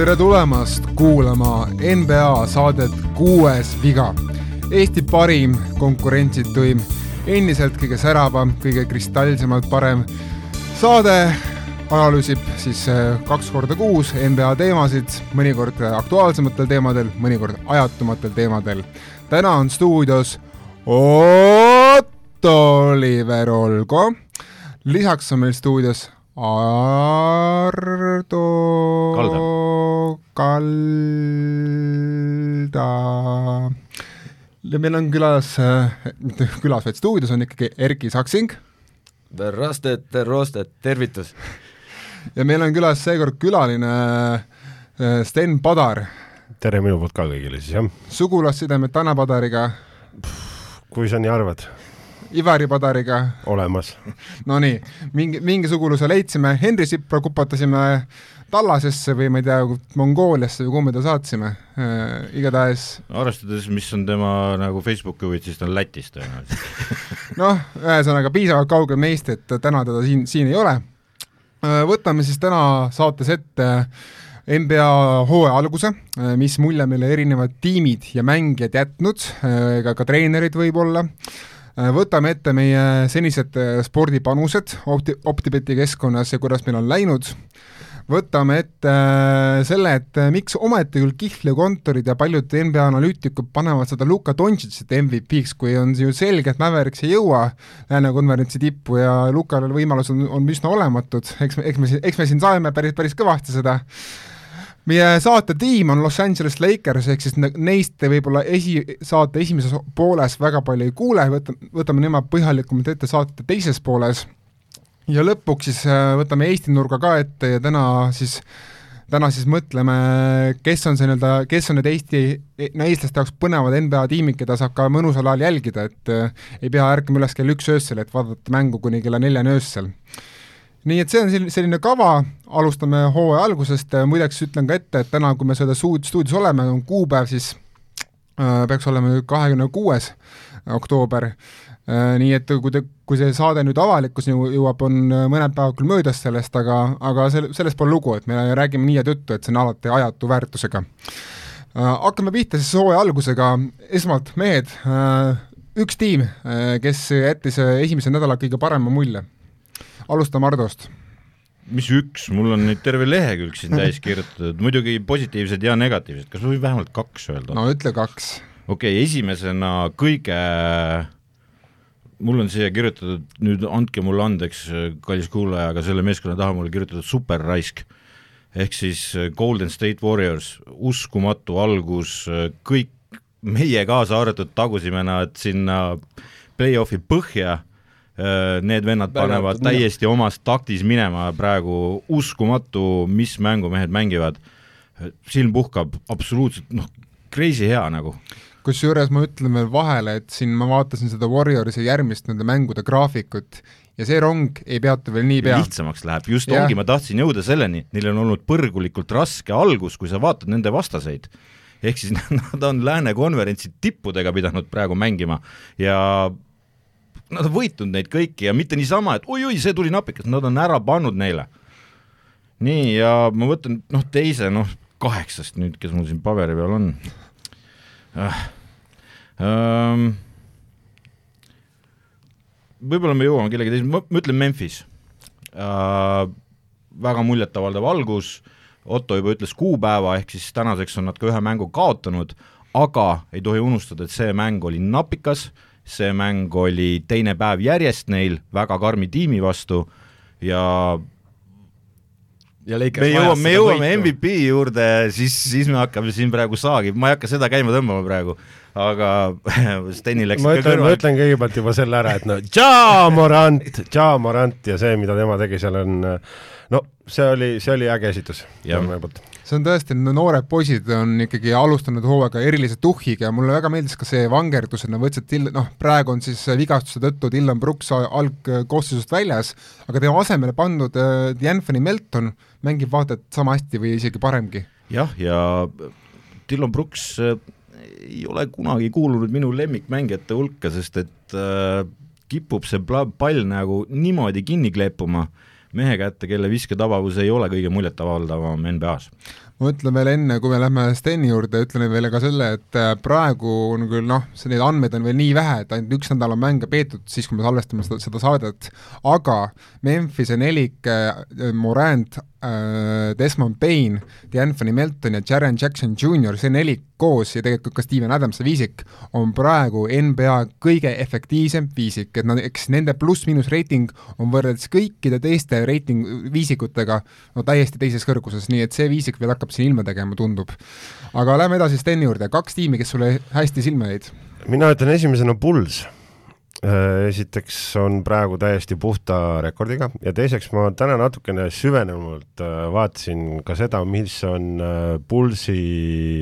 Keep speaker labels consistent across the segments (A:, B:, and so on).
A: tere tulemast kuulama NBA saadet Kuues viga. Eesti parim, konkurentsituim, endiselt kõige säravam, kõige kristalsemalt parem saade analüüsib siis äh, kaks korda kuus NBA teemasid, mõnikord aktuaalsematel teemadel, mõnikord ajatumatel teemadel. täna on stuudios Otto Oliver Olgo, lisaks on meil stuudios Ardo
B: Kalda.
A: Kalda. ja meil on külas, mitte külas, vaid stuudios on ikkagi Erki Saksing
B: Terrastet, terrostet, tervitus!
A: ja meil on külas seekord külaline äh, Sten Padar.
C: tere minu poolt ka kõigile siis, jah.
A: sugulassidemed Tanel Padariga,
C: kui sa nii arvad,
A: Ivari Padariga,
C: olemas.
A: no nii, mingi, mingi suguluse leidsime, Henri Sipra kupatasime Tallasesse või ma ei tea, Mongooliasse või kuhu me ta saatsime. Äh,, igatahes
B: arvestades, mis on tema nagu Facebooki huvid, siis ta on Lätis tõenäoliselt.
A: Noh, ühesõnaga piisavalt kaugel meist, et täna teda siin, siin ei ole. Võtame siis täna saates ette NBA hooaja alguse, mis mulje meile erinevad tiimid ja mängijad jätnud, ega ka treenerid võib-olla, võtame ette meie senised spordipanused Opti-, Optibeti keskkonnas ja kuidas meil on läinud, võtame ette selle, et miks ometi küll Kihlve kontorid ja paljud NBA analüütikud panevad seda Luka Dontšitsit MVP-ks, kui on ju selge, et Mavericks ei jõua Lääne konverentsi tippu ja Lukal võimalused on, on üsna olematud, eks me, eks me, eks me siin saeme päris, päris kõvasti seda meie saate tiim on Los Angeles Lakers, ehk siis neist te võib-olla esi, saate esimeses pooles väga palju ei kuule, võta, võtame nemad põhjalikumalt ette saate teises pooles. Ja lõpuks siis äh, võtame Eesti nurga ka ette ja täna siis, täna siis mõtleme, kes on see nii-öelda, kes on need Eesti, no eestlaste jaoks põnevad NBA tiimid, keda saab ka mõnusal ajal jälgida, et äh, ei pea ärkama üles kell üks öösel, et vaadata mängu kuni kella neljani öösel nii et see on selline kava, alustame hooaja algusest, muideks ütlen ka ette, et täna, kui me seda stuud-, stuudios oleme, on kuupäev siis äh,, peaks olema kahekümne kuues oktoober. Äh,, nii et kui te, kui see saade nüüd avalikkus jõuab, on mõned päevad küll möödas sellest, aga, aga sel-, sellest pole lugu, et me räägime nii head juttu, et see on alati ajatu väärtusega. Äh,. Hakkame pihta siis hooaja algusega, esmalt mehed äh,, üks tiim äh,, kes jättis esimese nädala kõige parema mulje alustame Hardost.
B: mis üks, mul on neid terve lehekülg siin täis kirjutatud, muidugi positiivsed ja negatiivsed, kas ma võin vähemalt kaks öelda?
A: no ütle kaks.
B: okei okay,, esimesena kõige, mul on siia kirjutatud, nüüd andke mulle andeks, kallis kuulaja, aga selle meeskonna taha mul kirjutatud superraisk. ehk siis Golden State Warriors, uskumatu algus, kõik meie kaasa arvatud tagusime nad sinna play-off'i põhja need vennad panevad täiesti omas taktis minema praegu, uskumatu, mis mängu mehed mängivad. silm puhkab, absoluutselt noh, crazy hea nagu.
A: kusjuures ma ütlen veel vahele, et siin ma vaatasin seda Warriorsi järgmist nende mängude graafikut ja see rong ei peatu veel niipea.
B: lihtsamaks läheb, just ja. ongi, ma tahtsin jõuda selleni, neil on olnud põrgulikult raske algus, kui sa vaatad nende vastaseid ehk siis nad on Lääne konverentsi tippudega pidanud praegu mängima ja nad on võitnud neid kõiki ja mitte niisama, et oi-oi, see tuli napikas, nad on ära pannud neile. nii, ja ma võtan noh, teise noh, kaheksast nüüd, kes mul siin paberi peal on. Äh.. Ähm, võib-olla me jõuame kellegi teise, ma ütlen Memphis. Äh,. väga muljetavaldav algus, Otto juba ütles kuupäeva, ehk siis tänaseks on nad ka ühe mängu kaotanud, aga ei tohi unustada, et see mäng oli napikas. äh,, see mäng oli teine päev järjest neil väga karmi tiimi vastu ja ja Lakers me jõuame, me jõuame. MVP juurde, siis, siis me hakkame siin praegu saagi, ma ei hakka seda käima tõmbama praegu, aga Steni läks
C: ma ütlen, ma ütlen kõigepealt juba selle ära, et no Ja Morant, Ja Morant ja see, mida tema tegi seal on, no see oli, see oli äge esitus poolt
A: see on tõesti, noored poisid on ikkagi alustanud hooaega erilise tuhhiga ja mulle väga meeldis ka see vangerdus, et nad võtsid, noh, praegu on siis vigastuse tõttu Dylan Brooks algkoosseisust väljas, aga tema asemele pandud äh, D'Anthony Melton mängib vaata et sama hästi või isegi paremgi.
B: jah, ja Dylan Brooks äh, ei ole kunagi kuulunud minu lemmikmängijate hulka, sest et äh, kipub see pall nagu niimoodi kinni kleepuma mehe kätte, kelle visketabavus ei ole kõige muljetavaldavam NBA-s
A: ma ütlen veel enne, kui me lähme Steni juurde, ütlen veel ka selle, et äh, praegu on küll noh, neid andmeid on veel nii vähe, et ainult üks nädal on mänge peetud, siis kui me salvestame seda, seda saadet, aga Memphise nelik äh, Morant Desmond Payne, D'Anthony Melton ja Jaren Jackson Jr, see nelik koos ja tegelikult ka Steven Adamsi viisik on praegu NBA kõige efektiivsem viisik, et nad, eks nende pluss-miinus reiting on võrreldes kõikide teiste reiting viisikutega no täiesti teises kõrguses, nii et see viisik veel hakkab siin ilma tegema, tundub. aga lähme edasi Steni juurde, kaks tiimi, kes sulle hästi silma jäid?
C: mina ütlen esimesena Bulls Äh, esiteks on praegu täiesti puhta rekordiga ja teiseks ma täna natukene süvenenumalt äh, vaatasin ka seda, mis on äh, Pulsi,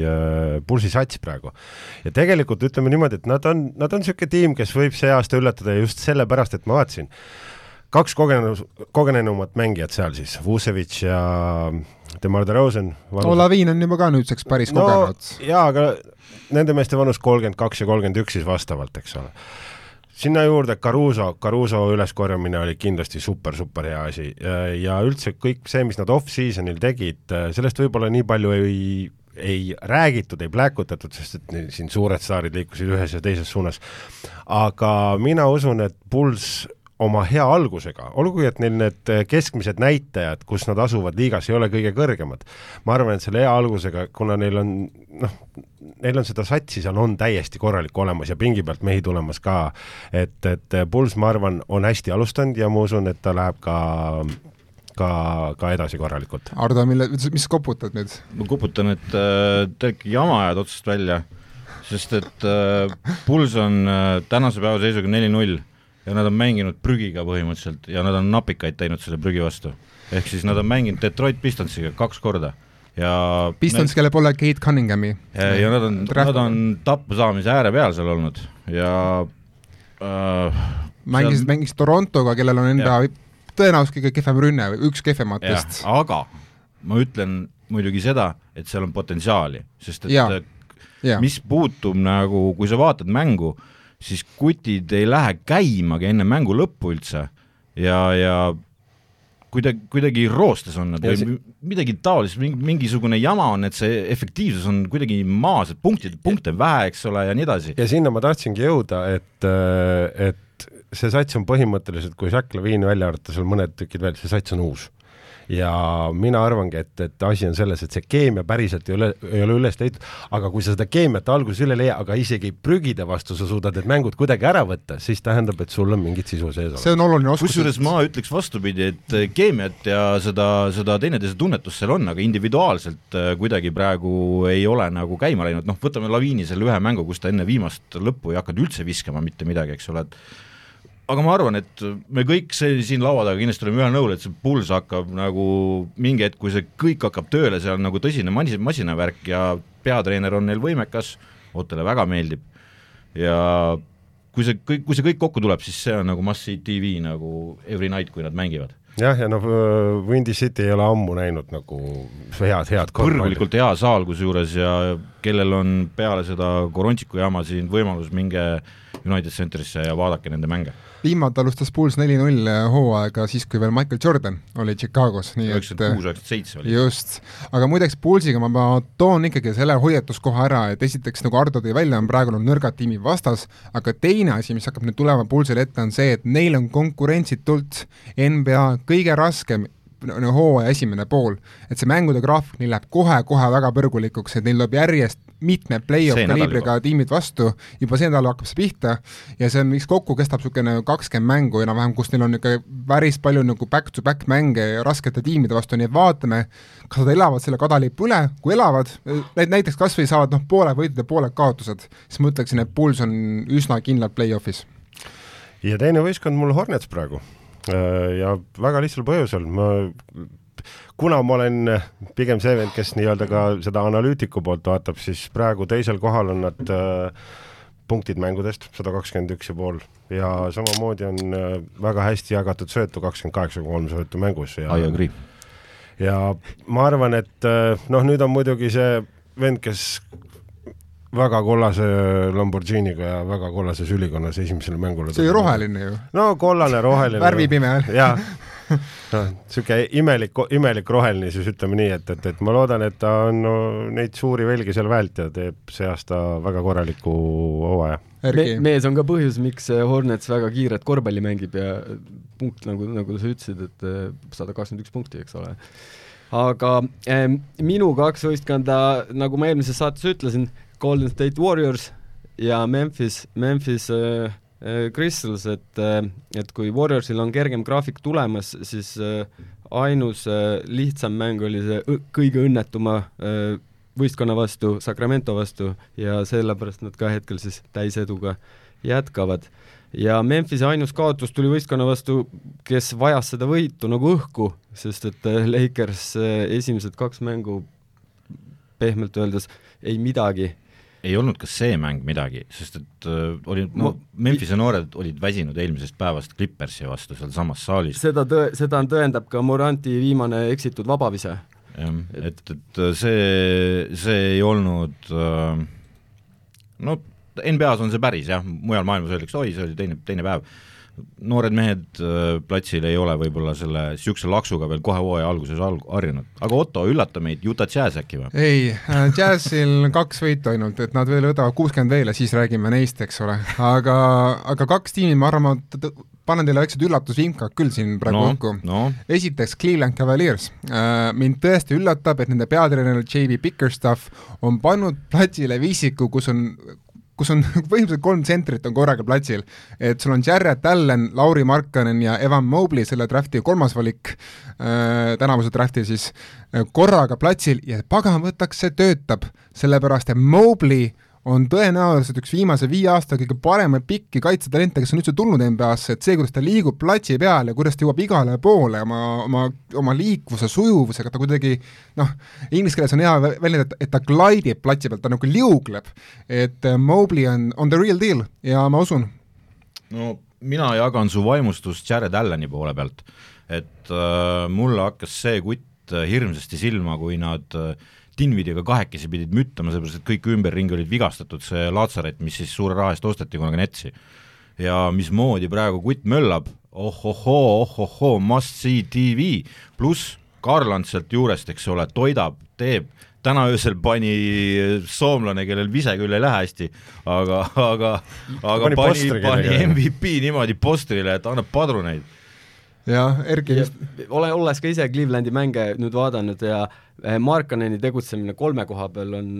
C: Pulsi sats praegu. ja tegelikult ütleme niimoodi, et nad on, nad on niisugune tiim, kes võib see aasta üllatada just sellepärast, et ma vaatasin, kaks kogenud, kogenenumat mängijat seal siis, Vucevic ja Demar DeRozan.
A: no Laviin on juba ka nüüdseks päris no, kogenud.
C: jaa, aga nende meeste vanus kolmkümmend kaks ja kolmkümmend üks siis vastavalt, eks ole sinna juurde Caruso, Caruso üleskorjamine oli kindlasti super-super hea asi ja üldse kõik see, mis nad off-seasonil tegid, sellest võib-olla nii palju ei, ei räägitud, ei pläkutatud, sest et siin suured staarid liikusid ühes ja teises suunas. aga mina usun, et Bulls oma hea algusega, olgugi et neil need keskmised näitajad, kus nad asuvad liigas, ei ole kõige kõrgemad. ma arvan, et selle hea algusega, kuna neil on noh, neil on seda satsi seal on täiesti korralik olemas ja pingi pealt mehi tulemas ka, et, et Puls, ma arvan, on hästi alustanud ja ma usun, et ta läheb ka ka, ka edasi korralikult.
A: Ardo, mille, mis sa koputad nüüd?
B: ma koputan, et äh, te ikkagi jama ajad otsast välja, sest et äh, Puls on äh, tänase päeva seisuga neli-null ja nad on mänginud prügiga põhimõtteliselt ja nad on napikaid teinud selle prügi vastu. ehk siis nad on mänginud Detroit Pistonsiga kaks korda ja
A: Pistons, kellel pole Kate Cunninghami.
B: ja nad on, nad on tappusaamise ääre peal seal olnud ja
A: äh, mängisid seal..., mängisid Torontoga, kellel on enda tõenäoliselt kõige kehvem rünne, üks kehvematest.
B: aga ma ütlen muidugi seda, et seal on potentsiaali, sest et ja. Ja. mis puutub nagu, kui sa vaatad mängu, siis kutid ei lähe käimagi enne mängu lõppu üldse ja, ja kuidagi, kuidagi roostes on nad või see... midagi taolist, mingi, mingisugune jama on, et see efektiivsus on kuidagi maas, et punktid, punkte vähe, eks ole, ja nii edasi.
C: ja sinna ma tahtsingi jõuda, et, et see sats on põhimõtteliselt, kui Jack Levine välja arvata, seal mõned tükid veel, see sats on uus ja mina arvangi, et, et asi on selles, et see keemia päriselt ei ole, ei ole üles leitud, aga kui sa seda keemiat alguses üle ei leia, aga isegi prügide vastu sa suudad need mängud kuidagi ära võtta, siis tähendab, et sul on mingit sisu sees.
A: see on oluline oskus.
B: kusjuures ma ütleks vastupidi, et keemiat ja seda, seda teineteise tunnetust seal on, aga individuaalselt äh, kuidagi praegu ei ole nagu käima läinud, noh, võtame Laviini selle ühe mängu, kus ta enne viimast lõppu ei hakanud üldse viskama mitte midagi, eks ole, et aga ma arvan, et me kõik see siin laua taga kindlasti oleme ühel nõul, et see pulss hakkab nagu mingi hetk, kui see kõik hakkab tööle, see on nagu tõsine masin, masinavärk ja peatreener on neil võimekas, Ottele väga meeldib. Ja kui see kõik, kui see kõik kokku tuleb, siis see on nagu must-see tv nagu every night, kui nad mängivad.
C: Jah, ja noh, Windy City ei ole ammu näinud nagu head, head
B: kõrglikult hea saal kusjuures ja kellel on peale seda Korontšiku jama siin võimalus, minge United Centerisse ja vaadake nende mänge.
A: Viimati alustas Bulls neli-null hooaega siis, kui veel Michael Jordan oli Chicagos,
B: nii et üheksakümmend kuus, üheksakümmend seitse oli.
A: just, aga muideks Bullsiga ma, ma toon ikkagi selle hoiatuskoha ära, et esiteks, nagu Ardo tõi välja, on praegu nõrgad tiimi vastas, aga teine asi, mis hakkab nüüd tulema Bullsile ette, on see, et neil on konkurentsitult NBA kõige raskem hooaja esimene pool, et see mängude graafik neil läheb kohe-kohe väga põrgulikuks, et neil tuleb järjest mitmed play-off kaliibriga tiimid vastu, juba see nädal hakkab see pihta ja see on, mis kokku kestab niisugune kakskümmend mängu enam-vähem, kus neil on niisugune päris palju nagu back-to-back mänge raskete tiimide vastu, nii et vaatame, kas nad elavad selle kadalipu üle, kui elavad, näiteks kas või saavad noh, pooled võidud ja pooled kaotused, siis ma ütleksin, et Bulls on üsna kindlalt play-off'is.
C: ja teine võistkond mul Hornets praegu. Äh, ja väga lihtsal põhjusel, ma kuna ma olen pigem see vend, kes nii-öelda ka seda analüütiku poolt vaatab, siis praegu teisel kohal on nad äh, punktid mängudest, sada kakskümmend üks ja pool ja samamoodi on äh, väga hästi jagatud söötu, kakskümmend kaheksa koma kolm söötu mängus ja
B: I agree.
C: ja ma arvan, et äh, noh, nüüd on muidugi see vend, kes väga kollase Lamborghiniga ja väga kollases ülikonnas esimesele mängule.
A: see oli roheline ju.
C: no kollane, roheline
A: värvipime.
C: jah, noh, niisugune imelik, imelik roheline siis ütleme nii, et, et, et ma loodan, et ta on no, neid suuri velgi seal väärt ja teeb see aasta väga korraliku hooaja
D: Me,. mees on ka põhjus, miks Hornets väga kiiret korvpalli mängib ja punkt, nagu, nagu sa ütlesid, et sada kakskümmend üks punkti, eks ole aga ähm, minu kaks võistkonda, nagu ma eelmises saates ütlesin, Golden State Warriors ja Memphis, Memphis äh, Crystals, et äh,, et kui Warriorsil on kergem graafik tulemas, siis äh, ainus äh, lihtsam mäng oli see kõige õnnetuma äh, võistkonna vastu, Sacramento vastu ja sellepärast nad ka hetkel siis täiseduga jätkavad. ja Memphise ainus kaotus tuli võistkonna vastu, kes vajas seda võitu nagu õhku, sest et äh, Lakers äh, esimesed kaks mängu pehmelt öeldes ei midagi
B: ei olnud ka see mäng midagi, sest et äh, olid, no Memphise noored olid väsinud eelmisest päevast Clippersi vastu sealsamas saalis.
D: seda tõe, seda tõendab ka Moranti viimane eksitud vabavise.
B: jah, et, et äh, see, see ei olnud äh, no NBA-s on see päris jah, mujal maailmas öeldakse, oi, see oli teine, teine päev noored mehed äh, platsil ei ole võib-olla selle niisuguse laksuga veel kohe hooaja alguses al-, harjunud. aga Otto, üllata meid, Utah Jazz äkki või?
A: ei äh,, Jazzil kaks võitu ainult, et nad veel võtavad kuuskümmend veel ja siis räägime neist, eks ole, aga, aga kaks tiimi, ma arvan, ma panen teile väiksed üllatusvimkad küll siin praegu no, no.. esiteks Cleveland Cavaliers äh,, mind tõesti üllatab, et nende peatreener JB Bickerstaff on pannud platsile viisiku, kus on kus on põhimõtteliselt kolm tsentrit on korraga platsil. et sul on Jarrett Allan, Lauri Markkanen ja Evan Mobley, selle drafti kolmas valik äh,, tänavuse drafti siis äh,, korraga platsil ja pagan võtaks, see töötab, sellepärast et Mobley äh, on tõenäoliselt üks viimase viie aasta kõige paremaid pikki kaitsetalente, kes on üldse tulnud NBA-sse, et see, kuidas ta liigub platsi peal ja kuidas ta jõuab igale poole oma, oma, oma liikvuse, sujuvusega, ta kuidagi noh, inglise keeles on hea väljend, et, et ta glaidib platsi pealt, ta nagu liugleb. et äh, Mobley on, on the real deal ja ma usun.
B: no mina jagan su vaimustust Jared Allani poole pealt, et äh, mulle hakkas see kutt hirmsasti silma, kui nad äh, Dinvidiga kahekesi pidid müttama, sellepärast et kõik ümberringi olid vigastatud, see Laatsaret, mis siis suure raha eest osteti kunagi Netsi. ja mismoodi praegu kutt möllab, ohohoo, ohohoo, must see tv, pluss Karland sealt juurest, eks ole, toidab, teeb, täna öösel pani soomlane, kellel vise küll ei lähe hästi, aga, aga, aga pani, pani, pani MVP niimoodi postrile, et annab padruneid
A: jah, Erki
D: vist ole, olles ka ise Clevelandi mänge nüüd vaadanud ja eh, Markaneni tegutsemine kolme koha peal on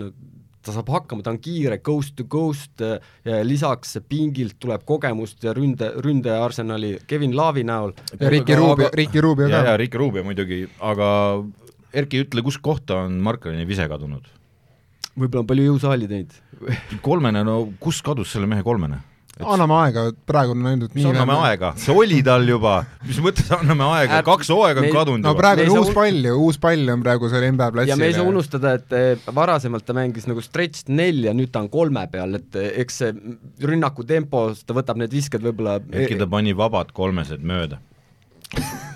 D: ta saab hakkama, ta on kiire, coast to coast, eh, lisaks pingilt tuleb kogemust ja ründe, ründearsenali Kevin Laavi näol.
A: ja Ricky Rubio, Ricky Rubio
B: ka. ja, ja Ricky Rubio muidugi, aga Erki, ütle, kus kohta on Markaneni vise kadunud?
D: võib-olla on palju jõusaali teinud
B: kolmene, no kus kadus selle mehe kolmene?
A: Anname aega, praegu on ainult
B: nii anname vähem. aega, see oli tal juba, mis mõttes anname aega, kaks hooaega on kadunud
A: no, juba. no praegu on uus pall ju, uus pall on praegu seal NBA platsil.
D: ja me ei saa unustada, et eh, varasemalt ta mängis nagu stretched neli ja nüüd ta on kolme peal, et eh, eks see rünnaku tempos, ta võtab need visked võib-olla
B: äkki ta pani vabad kolmesed mööda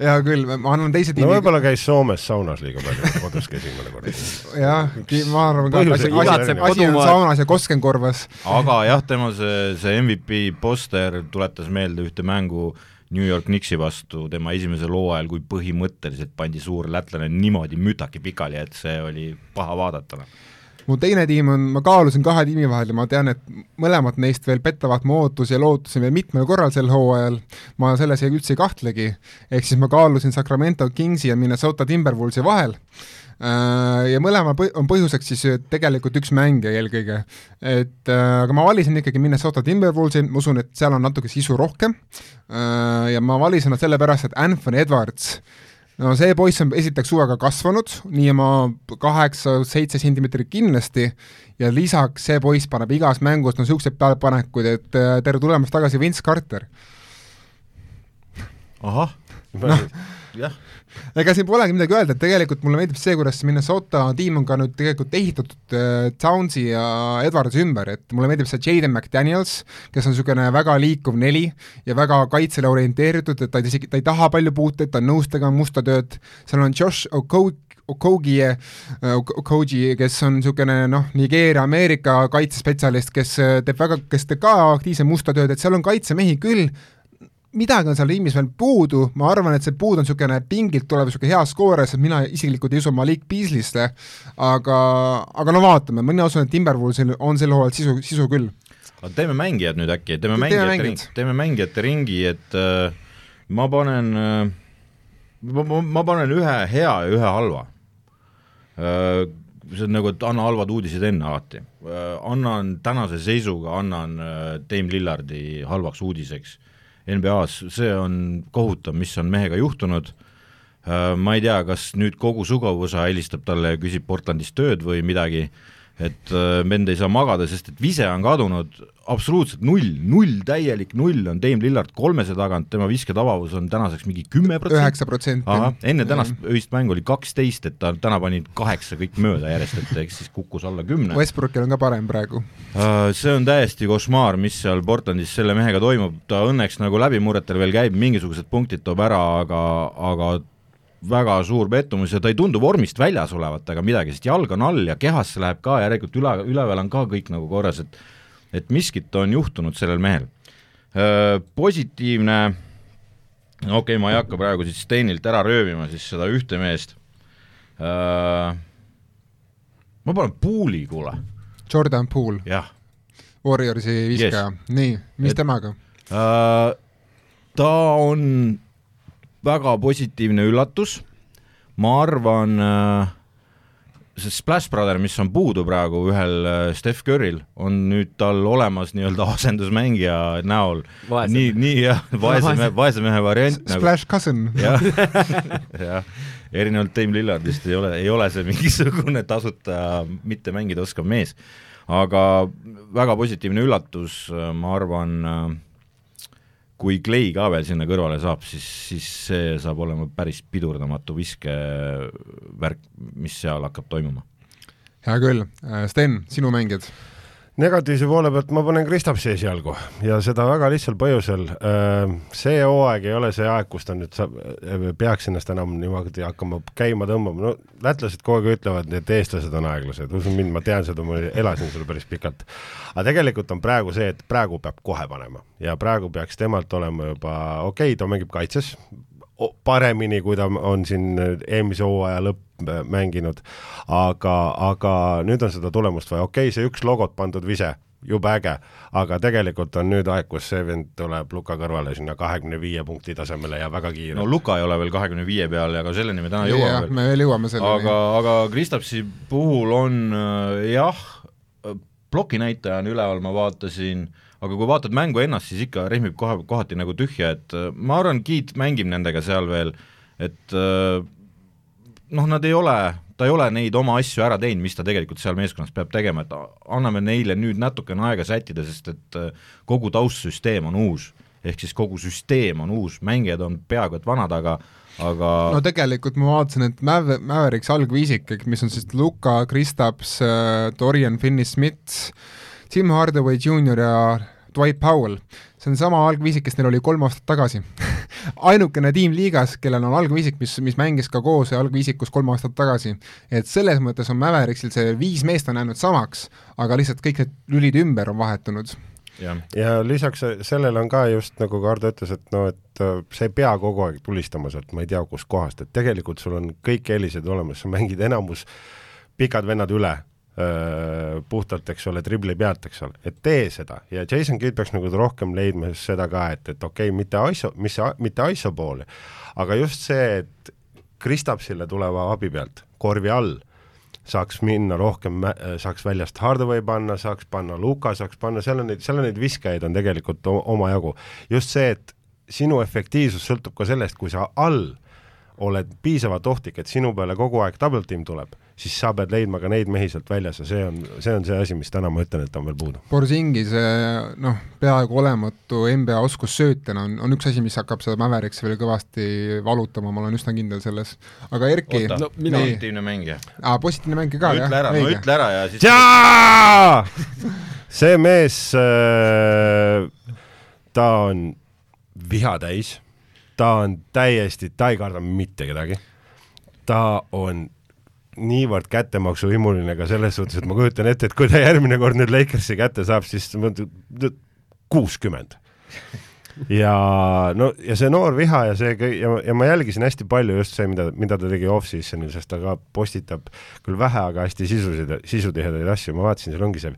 A: hea küll, ma annan teise tiimi
C: no võib-olla käis Soomes saunas liiga palju, kodus käis mõne korra.
A: jah, ma arvan ka, asi, asi, asi on saunas ja Koskenkorvas.
B: aga jah, tema see, see MVP poster tuletas meelde ühte mängu New York Knicksi vastu tema esimesel hooajal, kui põhimõtteliselt pandi suur lätlane niimoodi mütaki pikali, et see oli paha vaadata
A: mu teine tiim on, ma kaalusin kahe tiimi vahel ja ma tean, et mõlemad neist veel petavad mu ootusi ja lootusi veel mitmel korral sel hooajal, ma selles üldse ei kahtlegi, ehk siis ma kaalusin Sacramento Kingsi ja Minnesota Timberwolvesi vahel. Äh, ja mõlema põ-, on põhjuseks siis tegelikult üks mängija eelkõige. et äh, aga ma valisin ikkagi Minnesota Timberwolvesi, ma usun, et seal on natuke sisu rohkem. Äh, ja ma valisin nad sellepärast, et Anthony Edwards no see poiss on esiteks suvega kasvanud, nii oma kaheksa-seitse sentimeetrit kindlasti, ja lisaks see poiss paneb igas mängus no niisuguseid pealepanekuid, et äh, tere tulemast tagasi, Vince Carter.
B: ahah,
A: noh, jah ega siin polegi midagi öelda, et tegelikult mulle meeldib see, kuidas Minnesota tiim on ka nüüd tegelikult ehitatud äh, Townsi ja Edwardsi ümber, et mulle meeldib see Jaden McDaniels, kes on niisugune väga liikuv neli ja väga kaitsele orienteeritud, et ta isegi, ta ei taha palju puuteid, ta on nõus tegema musta tööd, seal on Josh Okogie, Okogi, Okogi, kes on niisugune noh, Nigeeria-Ameerika kaitsespetsialist, kes äh, teeb väga, kes teeb ka aktiivselt musta tööd, et seal on kaitsemehi küll, midagi on seal tiimis veel puudu, ma arvan, et see puud on niisugune pingilt tulev niisugune hea skoorer, sest mina isiklikult ei usu Malik Beasley'sse, aga, aga no vaatame, mina usun, et Timberwolvesil on sel hooajal sisu, sisu küll.
B: aga teeme mängijad nüüd äkki, teeme mängijate ringi, teeme mängijate ringi, et äh, ma panen äh,, ma, ma, ma panen ühe hea ja ühe halva äh,. see on nagu, et anna halvad uudised enne alati äh,. annan tänase seisuga, annan äh, Dame Lillardi halvaks uudiseks NBA-s, see on kohutav, mis on mehega juhtunud äh,. ma ei tea, kas nüüd kogu sugavõsa helistab talle ja küsib Portlandis tööd või midagi et äh, vend ei saa magada, sest et vise on kadunud absoluutselt null, null, täielik null on Dame Lillard kolmese tagant, tema visketabavus on tänaseks mingi kümme protsenti.
A: üheksa protsenti.
B: enne tänast öist mängu oli kaksteist, et ta täna pani kaheksa kõik mööda järjest, et ehk siis kukkus alla kümne.
A: Westbrookil on ka parem praegu.
B: Äh, see on täiesti košmaar, mis seal Portlandis selle mehega toimub, ta õnneks nagu läbimurretel veel käib, mingisugused punktid toob ära, aga, aga väga suur pettumus ja ta ei tundu vormist väljas olevat aga midagi, sest jalg on all ja kehasse läheb ka järelikult üle, üleval on ka kõik nagu korras, et et miskit on juhtunud sellel mehel. Positiivne, okei okay,, ma ei hakka praegu siis Stenilt ära röövima siis seda ühte meest. ma panen Pooli, kuule,
A: Jordan Poole,
B: jah
A: Warriorsi viskaja yes., nii, mis
B: Et-
A: temaga?
B: Äh, ta on väga positiivne üllatus, ma arvan, see Splash Brother, mis on puudu praegu ühel äh, Steph Curry'l, on nüüd tal olemas nii-öelda asendusmängija näol. Nii, nii jah, vaese mehe, vaese mehe variant nagu
A: Splash cousin.
B: jah, jah, erinevalt Dame Lillardist ei ole, ei ole see mingisugune tasuta mitte mängida oskav mees. aga väga positiivne üllatus, ma arvan, kui Clay ka veel sinna kõrvale saab, siis, siis see saab olema päris pidurdamatu viskevärk, mis seal hakkab toimuma.
A: hea küll, Sten, sinu mängijad?
C: Negatiivse poole pealt ma panen Kristapsi esialgu ja seda väga lihtsal põhjusel. see hooaeg ei ole see aeg, kus ta nüüd saab, peaks ennast enam niimoodi hakkama käima tõmbama, no lätlased kogu aeg ütlevad, et eestlased on aeglased, usu mind, ma tean seda, ma elasin seal päris pikalt. aga tegelikult on praegu see, et praegu peab kohe panema ja praegu peaks temalt olema juba, okei okay,, ta mängib kaitses paremini, kui ta on siin eelmise hooaja lõpp äh, mänginud, aga, aga nüüd on seda tulemust vaja, okei okay,, see üks logot pandud vise, jube äge, aga tegelikult on nüüd aeg, kus see vend tuleb Luka kõrvale sinna kahekümne viie punkti tasemele ja väga kiire
B: no Luka ei ole veel kahekümne viie peal ja ka selleni me täna jõuame
A: jah,
B: veel.
A: me veel jõuame selleni
B: aga, aga Kristapsi puhul on äh, jah, plokinäitaja on üleval, ma vaatasin, aga kui vaatad mängu ennast, siis ikka rehmib kohe, kohati nagu tühja, et äh, ma arvan, Kiit mängib nendega seal veel, et äh, noh, nad ei ole, ta ei ole neid oma asju ära teinud, mis ta tegelikult seal meeskonnas peab tegema, et anname neile nüüd natukene aega sättida, sest et äh, kogu taustsüsteem on uus. ehk siis kogu süsteem on uus, mängijad on peaaegu et vanad, aga aga
A: no tegelikult ma vaatasin, et Maver-, Mavericks algviisik, mis on siis Luka, Kristaps, Dorian Finney-Smith, Tim Hardaway Jr ja Dwight Powell, see on sama algviisik, kes neil oli kolm aastat tagasi ainukene tiim liigas, kellel on algviisik, mis, mis mängis ka koos algviisikus kolm aastat tagasi. et selles mõttes on Mavericksil see viis meest on jäänud samaks, aga lihtsalt kõik need lülid ümber on vahetunud.
B: jah
C: ja lisaks sellele on ka just nagu Kardo ütles, et no et äh, sa ei pea kogu aeg tulistama sealt, ma ei tea kustkohast, et tegelikult sul on kõik eelised olemas, sa mängid enamus pikad vennad üle puhtalt, eks ole, dribli pealt, eks ole, et tee seda ja Jason Kidd peaks nagu rohkem leidma seda ka, et, et okei okay,, mitte ISO, mis, mitte ISO poole, aga just see, et Kristapsile tuleva abi pealt korvi all saaks minna rohkem, saaks väljast Hardaway panna, saaks panna Luka, saaks panna, seal on neid, seal on neid viskajaid on tegelikult omajagu. just see, et sinu efektiivsus sõltub ka sellest, kui sa all oled piisavalt ohtlik, et sinu peale kogu aeg double team tuleb, siis sa pead leidma ka neid mehi sealt väljas ja see on, see on see asi, mis täna ma ütlen, et on veel puudu.
A: Borzingise noh, peaaegu olematu NBA oskus söötjana on, on üks asi, mis hakkab seda Mavericksi veel kõvasti valutama, ma olen üsna kindel selles. aga Erki,
B: oota
D: no mina-
B: positiivne mängija.
A: aa, positiivne mäng ka,
B: ütle ära, no ütle ära ja siis
C: see mees äh,, ta on viha täis, ta on täiesti, ta ei karda mitte kedagi. ta on niivõrd kättemaksuhimuline ka selles suhtes, et ma kujutan ette, et kui ta järgmine kord nüüd Lakersi kätte saab, siis kuuskümmend. Ja no ja see noor viha ja see ja, ja ma jälgisin hästi palju just see, mida, mida ta tegi off-seasonil, sest ta ka postitab küll vähe, aga hästi sisusid, sisutihedaid asju, ma vaatasin, seal ongi see,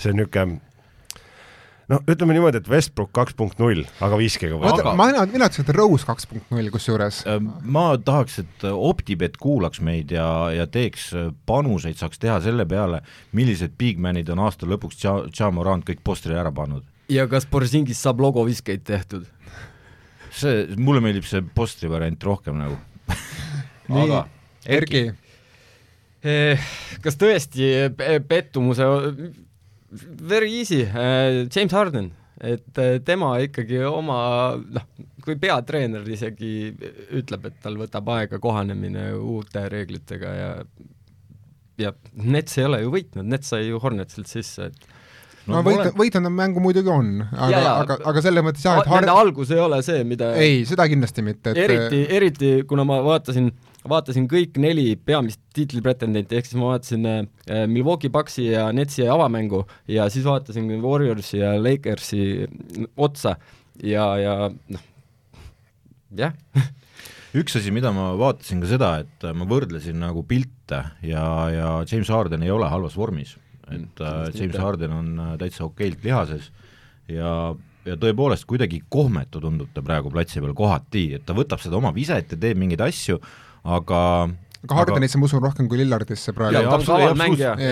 C: see niisugune no ütleme niimoodi, et Westbrook kaks punkt null, aga viskega
A: või? oota, ma, mina, mina ütlesin, et Rose kaks punkt null kusjuures.
B: Äh, ma tahaks, et Optibet kuulaks meid ja, ja teeks äh, panuseid, saaks teha selle peale, millised bigmanid on aasta lõpuks Ja Morant kõik postri ära pannud
D: ja kas Borsingis saab logoviskeid tehtud?
B: see, mulle meeldib see postri variant rohkem nagu
A: aga Erki?
D: Eh, kas tõesti pettumuse, very easy, eh, James Harden, et eh, tema ikkagi oma, noh, kui peatreener isegi ütleb, et tal võtab aega kohanemine uute reeglitega ja ja Nets ei ole ju võitnud, Nets sai ju Hornetsilt sisse, et
A: no, no võit olen..., võitnud mängu muidugi on, aga, aga, aga selles mõttes jah,
D: et har... nende algus ei ole see, mida
A: ei, seda kindlasti mitte,
D: et eriti, eriti kuna ma vaatasin, vaatasin kõik neli peamist tiitlipretendenti, ehk siis ma vaatasin äh, Milwaukee Bucksi ja Netsi avamängu ja siis vaatasin Warriorsi ja Lakersi otsa ja, ja noh, jah.
B: Üks asi, mida ma vaatasin ka seda, et ma võrdlesin nagu pilte ja, ja James Harden ei ole halvas vormis. Et äh, James Harden on äh, täitsa okeilt lihases ja, ja tõepoolest kuidagi kohmetu tundub ta praegu platsi peal kohati, et ta võtab seda oma viset ja teeb mingeid asju, aga
A: aga Hardenisse ma usun rohkem kui Lillardisse praegu.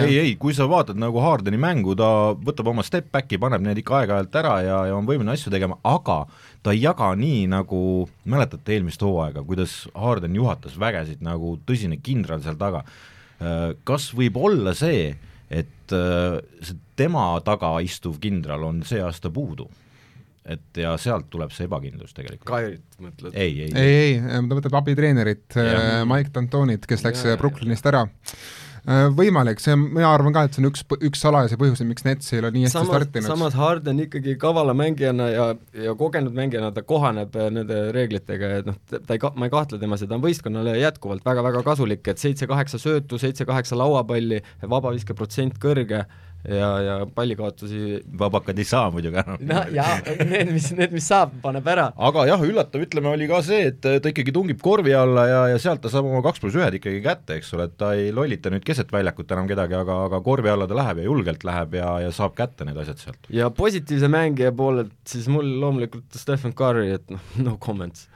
B: ei, ei, kui sa vaatad nagu Hardeni mängu, ta võtab oma step back'i, paneb need ikka aeg-ajalt ära ja, ja on võimeline asju tegema, aga ta ei jaga nii, nagu mäletate eelmist hooaega, kuidas Harden juhatas vägesid nagu tõsine kindral seal taga. Äh, kas võib olla see, et äh, see tema taga istuv kindral on see aasta puudu. Et ja sealt tuleb see ebakindlus tegelikult.
D: Kairit mõtled?
B: ei, ei,
A: ei, ei, ta võtab abitreenerit, äh, Mike D'Antonit, kes läks ja, Brooklynist ära Äh, võimalik, see on, mina arvan ka, et see on üks, üks salajasi põhjuseid, miks Nets ei ole nii hästi samas, startinud.
D: samas Harden ikkagi kavala mängijana ja, ja kogenud mängijana ta kohaneb äh, nende reeglitega ja noh, ta ei ka-, ma ei kahtle temas ja ta on võistkonnale jätkuvalt väga-väga kasulik, et seitse-kaheksa söötu, seitse-kaheksa lauapalli, vabaviskeprotsent kõrge ja, ja pallikaotusi
B: vabakad ei saa muidugi enam.
D: no jaa, need, mis, need, mis saab, paneb ära.
B: aga jah, üllatav, ütleme, oli ka see, et ta ikkagi tungib korvi alla ja, ja sealt ta saab oma kaks pluss ühed ikkagi kätte, eks ole, et ta ei lollita nüüd keset väljakut enam kedagi, aga, aga korvi alla ta läheb ja julgelt läheb ja, ja saab kätte need asjad sealt.
D: ja positiivse mängija poolelt siis mul loomulikult Stephen Curry, et noh, no comments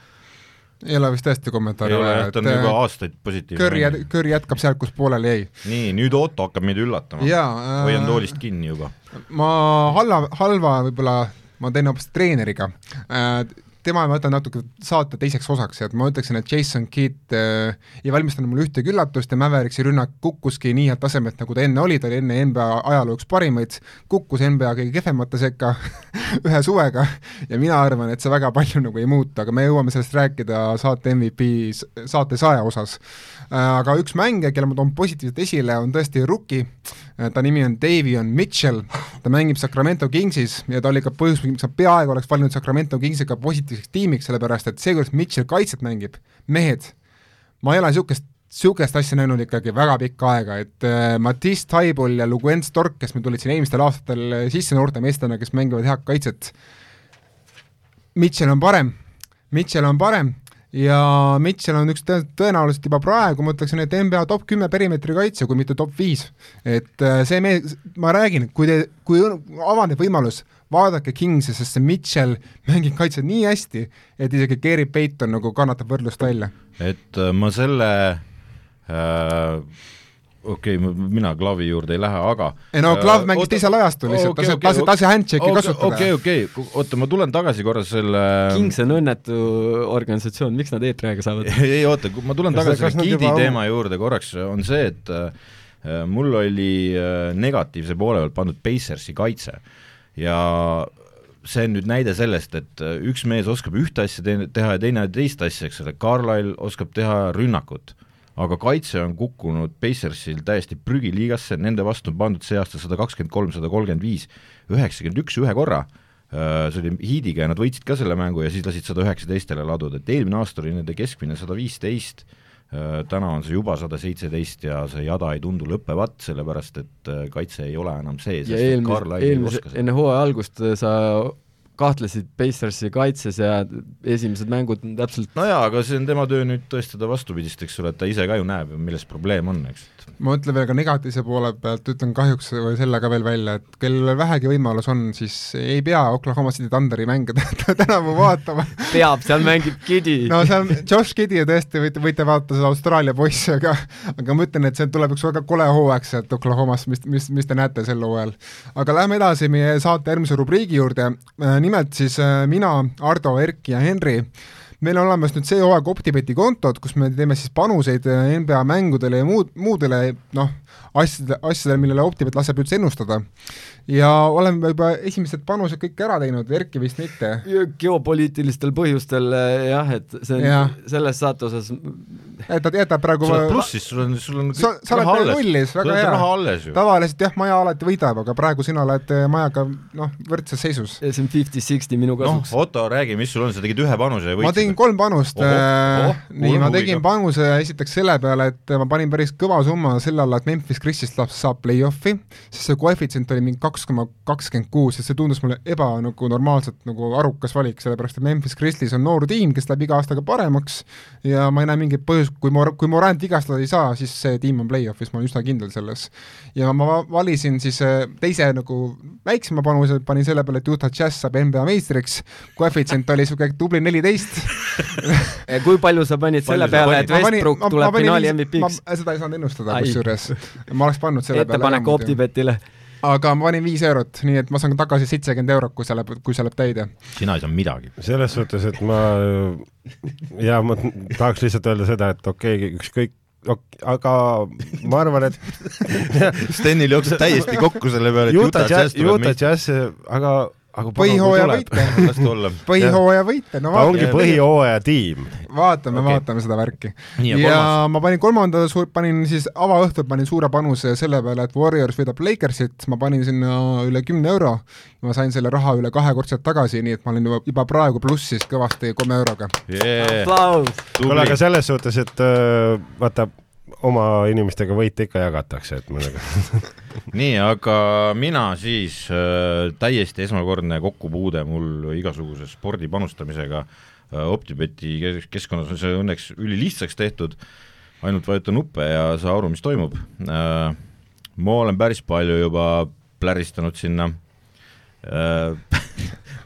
A: ei ole vist tõesti kommentaari
B: vaja, et on juba äh, aastaid positiivne.
A: Jät-, Kõrr jätkab sealt, kus pooleli jäi.
B: nii, nüüd Otto hakkab meid üllatama. hoian äh, toolist kinni juba.
A: ma halva, halva võib-olla, ma teen hoopis treeneriga äh, tema ma võtan natuke saate teiseks osaks, et ma ütleksin, et Jason Kidd äh, ei valmistanud mulle ühtegi üllatust ja Mäveriksi rünnak kukkuski nii head tasemelt, nagu ta enne oli, ta oli enne NBA ajaloo üks parimaid, kukkus NBA kõige kehvemate sekka ühe suvega ja mina arvan, et see väga palju nagu ei muutu, aga me jõuame sellest rääkida saate MVP saate saja osas äh,. Aga üks mängija, kelle ma toon positiivselt esile, on tõesti rookie äh,, ta nimi on Davion Mitchell, ta mängib Sacramento Kingsis ja ta oli ka põhjus, miks ma peaaegu oleks valinud Sacramento Kingsiga positiivseks tiimiks, sellepärast et see, kuidas Mitchell kaitset mängib, mehed, ma ei ole niisugust niisugust asja näinud ikkagi väga pikka aega, et äh, Matisse Taibul ja Luguen Stork, kes meil tulid siin eelmistel aastatel sisse noorte meestena, kes mängivad head kaitset, Mitchell on parem, Mitchell on parem ja Mitchell on üks tõ-, tõenäoliselt juba praegu, ma ütleksin, et NBA top kümme perimeetri kaitse, kui mitte top viis. et äh, see mees, ma räägin, kui te, kui avaneb võimalus, vaadake Kingsi, sest see Mitchell mängib kaitset nii hästi, et isegi Gary Payton nagu kannatab võrdlust välja.
B: et äh, ma selle äh, okei okay,, mina Klavi juurde ei lähe, aga
A: ei no Klav äh, mängis teisel ajastul lihtsalt okay,, ta saab, ta sai handshake'i
B: okay,
A: kasutada.
B: okei okay,, okei okay., oota, ma tulen tagasi korra selle
D: Kings on õnnetu organisatsioon, miks nad eetriaega saavad
B: ei oota, ma tulen tagasi selle Gidi teema juurde korraks, on see, et äh, mul oli äh, negatiivse poole pealt pandud Pacersi kaitse ja see on nüüd näide sellest, et äh, üks mees oskab ühte asja teha ja teine teist asja, eks ole, Carlisle oskab teha rünnakut aga kaitse on kukkunud Pacersil täiesti prügiliigasse, nende vastu on pandud see aasta sada kakskümmend kolm, sada kolmkümmend viis, üheksakümmend üks ühe korra, äh, see oli Heatiga ja nad võitsid ka selle mängu ja siis lasid sada üheksateistele laduda, et eelmine aasta oli nende keskmine sada viisteist, täna on see juba sada seitseteist ja see jada ei tundu lõppevat, sellepärast et kaitse ei ole enam see,
D: sest eelmise, eelmise, enne hooaja algust sa kahtlesid Pacersi kaitses ja esimesed mängud on täpselt
B: no jaa, aga see on tema töö nüüd tõestada vastupidist, eks ole, et ta ise ka ju näeb, milles probleem on, eks.
A: Ma ütlen veel ka negatiivse poole pealt, ütlen kahjuks või selle ka veel välja, et kellel vähegi võimalus on, siis ei pea Oklahoma City Thunderi mänge tänavu vaatama.
D: Peab, seal mängib Gidi
A: no seal Josh Gidi ja tõesti võite, võite vaadata seda Austraalia poissi, aga aga ma ütlen, et see tuleb üks väga kole hooaeg sealt Oklahomast, mis, mis, mis te näete sel hooajal. aga lähme edasi meie saate järgmise rubriigi juurde. Äh,, nimelt siis äh, mina, Ardo, Erki ja Henri meil on olemas nüüd see hooaeg Optibeti kontod, kus me teeme siis panuseid äh, NBA mängudele ja muud, muudele noh, asjadele, asjadele, millele Optibet laseb üldse ennustada ja oleme juba esimesed panused kõik ära teinud, Erki vist mitte.
D: geopoliitilistel põhjustel eh, jah, et see on ja. selles saate osas
A: jätad, jätab praegu
B: sa oled plussis, sul on, sul on
A: sa, sa oled veel nullis, väga hea. tavaliselt jah, Maja alati võidab, aga praegu sina oled eh, Majaga noh, võrdses seisus.
D: see on fifty-sixty minu kasuks.
B: noh, Otto, räägi, mis sul on, sa tegid ühe panuse ja
A: võitsid. ma tegin kolm panust, eh, nii, ma tegin panuse esiteks selle peale, et ma panin päris kõva summa selle alla, et Memphis Chrisist saab play-off'i, sest see koefitsient oli mingi kaks koma kakskümmend kuus, et see tundus mulle eba nagu normaalselt nagu arukas valik, sellepärast et Memphis Grizzlies on noor tiim, kes läheb iga aastaga paremaks ja ma ei näe mingit põhjust, kui Mor-, kui Morant vigastada ei saa, siis see tiim on play-off'is, ma olen üsna kindel selles. ja ma valisin siis äh, teise nagu väiksema panuse, panin selle peale, et Utah Jazz saab NBA meistriks, koefitsient oli niisugune tubli neliteist.
D: Kui palju sa panid selle peale, et Westbrook tuleb finaali MVP-ks?
A: seda ei saanud ennustada kusjuures, ma oleks pannud selle
D: peale ettepanek Optibetile
A: aga ma panin viis eurot, nii et ma saan tagasi seitsekümmend eurot, kui see läheb, kui see läheb täide.
B: sina ei saa midagi.
C: selles suhtes, et ma ja ma tahaks lihtsalt öelda seda, et okei okay,, ükskõik ok, aga ma arvan, et
B: Stenil jooksis täiesti kokku selle peale,
C: et Utah Jazz, Utah Jazz, aga aga
A: põhihooaja võite põhihooaja võite, no
C: vaatame. ongi põhihooaja tiim.
A: vaatame okay., vaatame seda värki. ja, ja ma panin kolmanda, panin siis avaõhtul panin suure panuse selle peale, et Warriors võidab Lakersit, ma panin sinna üle kümne euro, ma sain selle raha üle kahekordselt tagasi, nii et ma olen juba, juba praegu plussis kõvasti kolme euroga.
B: Yeah..
C: kuule, aga selles suhtes, et äh, vaata, oma inimestega võite ikka jagatakse, et mõnega
B: nii, aga mina siis äh, täiesti esmakordne kokkupuude mul igasuguse spordi panustamisega äh, Optibeti keskkonnas on see õnneks ülilihtsaks tehtud, ainult vajuta nuppe ja saa aru, mis toimub äh,. ma olen päris palju juba pläristanud sinna äh,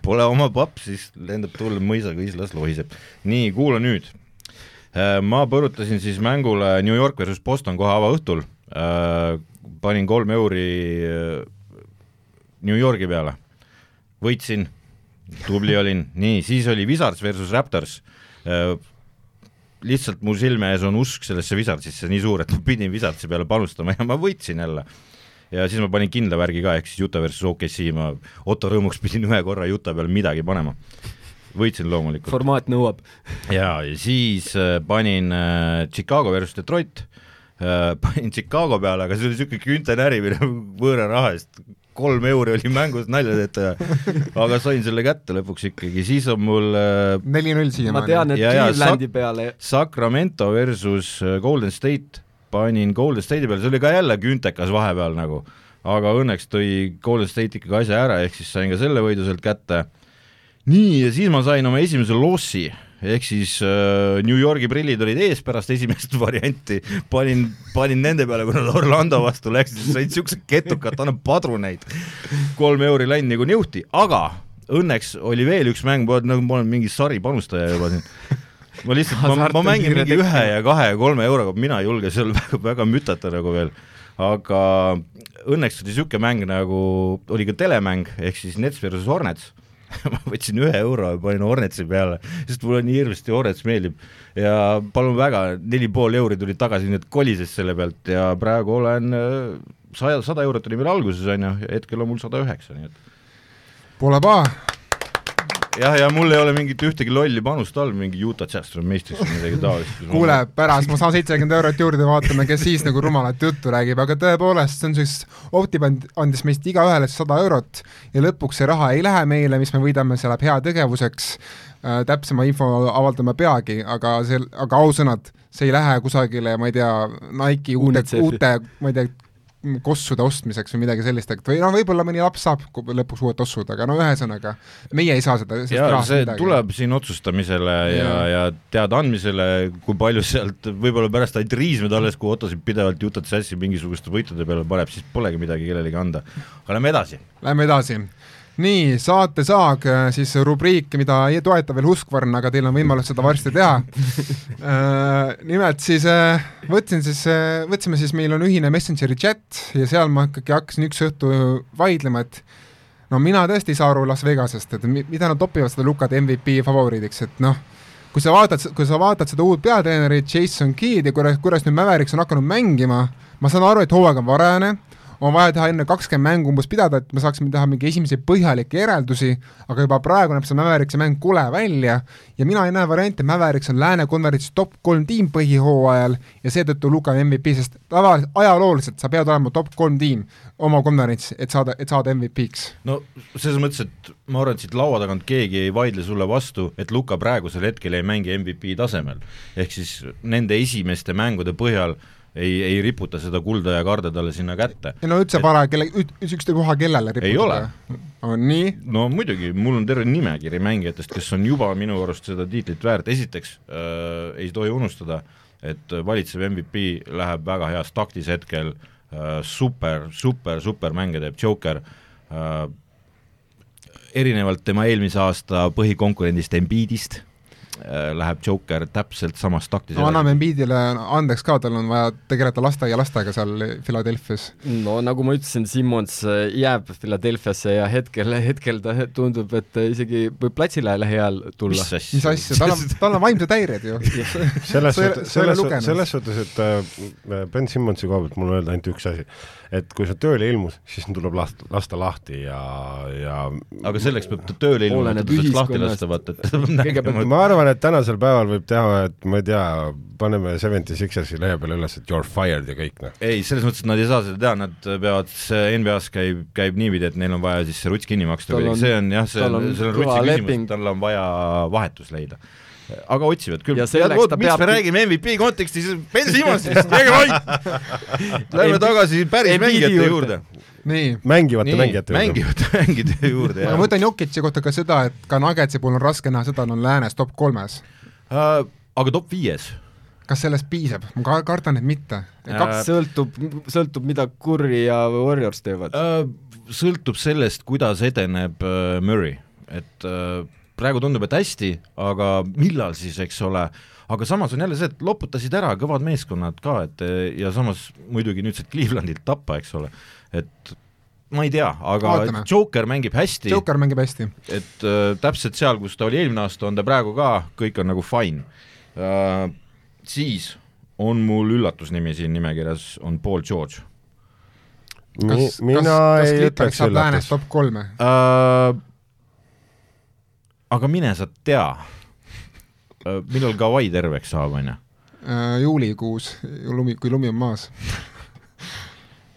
B: Pole oma papp, siis lendab tuul mõisaga, islas lohiseb. nii, kuula nüüd ma põrutasin siis mängule New York versus Boston kohe avaõhtul, äh, panin kolm euri äh, New Yorgi peale, võitsin, tubli olin, nii, siis oli Wizards versus Raptors, lihtsalt mu silme ees on usk sellesse Wizardsisse nii suur, et ma pidin Wizardsi peale panustama ja ma võitsin jälle. Ja siis ma panin kindla värgi ka, ehk siis Utah versus OKC, ma Otto rõõmuks pidin ühe korra Utah peale midagi panema võitsin loomulikult.
D: formaat nõuab.
B: jaa, ja siis äh, panin äh, Chicago versus Detroit. Äh,, panin Chicago peale, aga see oli niisugune künte närimine võõra raha eest, kolm euri oli mängus naljateta aga sain selle kätte lõpuks ikkagi, siis on mul äh,
A: neli-null siiamaani.
D: ma tean, et Clevelandi peale
B: Sacramento versus Golden State, panin Golden State'i peale, see oli ka jälle küntekas vahepeal nagu, aga õnneks tõi Golden State ikkagi asja ära, ehk siis sain ka selle võidu sealt kätte nii, ja siis ma sain oma esimese lossi, ehk siis äh, New Yorgi prillid olid ees pärast esimest varianti, panin, panin nende peale, kui nad Orlando vastu läksid, said siukse ketukat, annan padruneid, kolm euri läinud nagu niuhti, aga õnneks oli veel üks mäng, nagu ma olen mingi saripanustaja juba siin. Ma lihtsalt, ma, ma mängin mingi ühe ja kahe ja kolme euroga, mina ei julge seal väga, väga mütata nagu veel, aga õnneks oli niisugune mäng nagu, oli ka telemäng, ehk siis Nets versus Hornets ma võtsin ühe euro ja panin Hornetsi peale, sest mulle nii hirmsasti Hornets meeldib. ja palun väga, neli pool euri tuli tagasi, nii et kolises selle pealt ja praegu olen äh, saja, sada eurot oli meil alguses, on ju, hetkel on mul sada üheksa, nii et
A: Pole paha.
B: Jah, ja mul ei ole mingit ühtegi lolli panust all, mingi Utah Jazz tuleb meistriks või midagi taolist.
A: kuule, pärast ma saan seitsekümmend eurot juurde, vaatame, kes siis nagu rumalat juttu räägib, aga tõepoolest, see on siis, Optiband andis meist igaühele sada eurot ja lõpuks see raha ei lähe meile, mis me võidame, see läheb heategevuseks äh,, täpsema info avaldame peagi, aga see, aga ausõnad, see ei lähe kusagile, ma ei tea, Nike'i uute, uute, ma ei tea, kossude ostmiseks või midagi sellist, et või noh, võib-olla mõni laps saab lõpuks uued tossud, aga no ühesõnaga, meie ei saa seda.
B: ja see midagi. tuleb siin otsustamisele ja, ja, ja teadaandmisele, kui palju sealt võib-olla pärast ainult riismed alles, kui Otto siin pidevalt Utah Jazzi mingisuguste võitude peale paneb, siis polegi midagi kellelegi anda. aga lähme edasi.
A: Lähme edasi nii, saate saag, äh, siis rubriik, mida ei toeta veel Husqvarna, aga teil on võimalus seda varsti teha. Äh, nimelt siis äh, võtsin siis, võtsime siis, meil on ühine Messengeri chat ja seal ma ikkagi hakkasin üks õhtu vaidlema, et no mina tõesti ei saa aru Las Vegasest, et mida nad topivad seda Lukat MVP favoriidiks, et noh, kui sa vaatad, kui sa vaatad seda uut peatreenerit Jason Kidd ja kuidas, kuidas nüüd Mavericks on hakanud mängima, ma saan aru, et hooaeg on varajane on vaja teha enne kakskümmend mängu umbes pidada, et me saaksime teha mingi esimesi põhjalikke järeldusi, aga juba praegu näeb see Mäverikse mäng kole välja ja mina ei näe varianti, Mäveriks on Lääne konverentsis top kolm tiim põhihooajal ja seetõttu Luka MVP, sest tavaliselt ajalooliselt sa pead olema top kolm tiim oma konverents, et saada, et saada MVP-ks.
B: no selles mõttes, et ma arvan, et siit laua tagant keegi ei vaidle sulle vastu, et Luka praegusel hetkel ei mängi MVP tasemel. ehk siis nende esimeste mängude põhjal ei, ei riputa seda kulda ja karda talle sinna kätte.
A: ei no üldse vara, kelle, ükstapuha kellele riputada.
B: ei ole.
A: on nii?
B: no muidugi, mul on terve nimekiri mängijatest, kes on juba minu arust seda tiitlit väärt, esiteks äh, ei tohi unustada, et valitsev MVP läheb väga heas taktis hetkel äh,, super, super, super mänge teeb Joker äh,, erinevalt tema eelmise aasta põhikonkurendist Embiidist läheb Joker täpselt samas taktis
A: no anname Embiidile andeks ka, tal on vaja tegeleda lasteaia lastega seal Philadelphia's.
D: no nagu ma ütlesin, Simmons äh, jääb Philadelphia'sse ja hetkel, hetkel ta tundub, et isegi võib platsile lähiajal tulla.
A: mis asja, tal on, tal on vaimsed häired ju.
C: Selles suhtes, selles, selles suhtes, et äh, Ben Simmonsi koha pealt mul on öelda ainult üks asi et kui sa tööle ilmus, siis tuleb lasta, lasta lahti ja, ja
B: aga selleks peab ta tööle ilmuma, et ta saaks lahti lasta, vaata, et
C: nägema ma arvan, et tänasel päeval võib teha, et ma ei tea, paneme Seventy Sixersi lehe peale üles, et you are fired ja kõik, noh.
B: ei, selles mõttes, et nad ei saa seda teha, nad peavad, NBA-s käib, käib niipidi, et neil on vaja siis see ruts kinni maksta see on jah, see on, see on rutsi küsimus, tal on vaja vahetus leida aga otsivad küll.
D: miks peab...
B: me räägime MVP kontekstis Ben Simmonsist, jääge vait! Lähme tagasi päris mängijate juurde.
A: nii.
C: mängivate mängijate
B: juurde. mängivate mängijate juurde,
A: jah. ma mõtlen Jokitsi kohta ka seda, et ka Nuggetsi puhul on raske näha seda, et on läänes top kolmes
B: uh,. aga top viies
A: kas sellest piisab? ma ka kardan, et mitte.
D: kaks sõltub, sõltub, mida Curry ja Warriors teevad uh,.
B: sõltub sellest, kuidas edeneb uh, Murry, et uh, praegu tundub, et hästi, aga millal siis, eks ole, aga samas on jälle see, et loputasid ära kõvad meeskonnad ka, et ja samas muidugi nüüd said Clevelandilt tappa, eks ole, et ma ei tea, aga Vaatame. Joker mängib hästi.
A: Joker mängib hästi.
B: et äh, täpselt seal, kus ta oli eelmine aasta, on ta praegu ka, kõik on nagu fine äh,. siis on mul üllatusnimi siin nimekirjas, on Paul George.
A: kas, kas, kas Clippers saab läänest top kolme
B: äh,? Aga mine sa tea, millal Kawhi terveks saab, on ju?
A: Äh, juulikuus, lumi, kui lumi on maas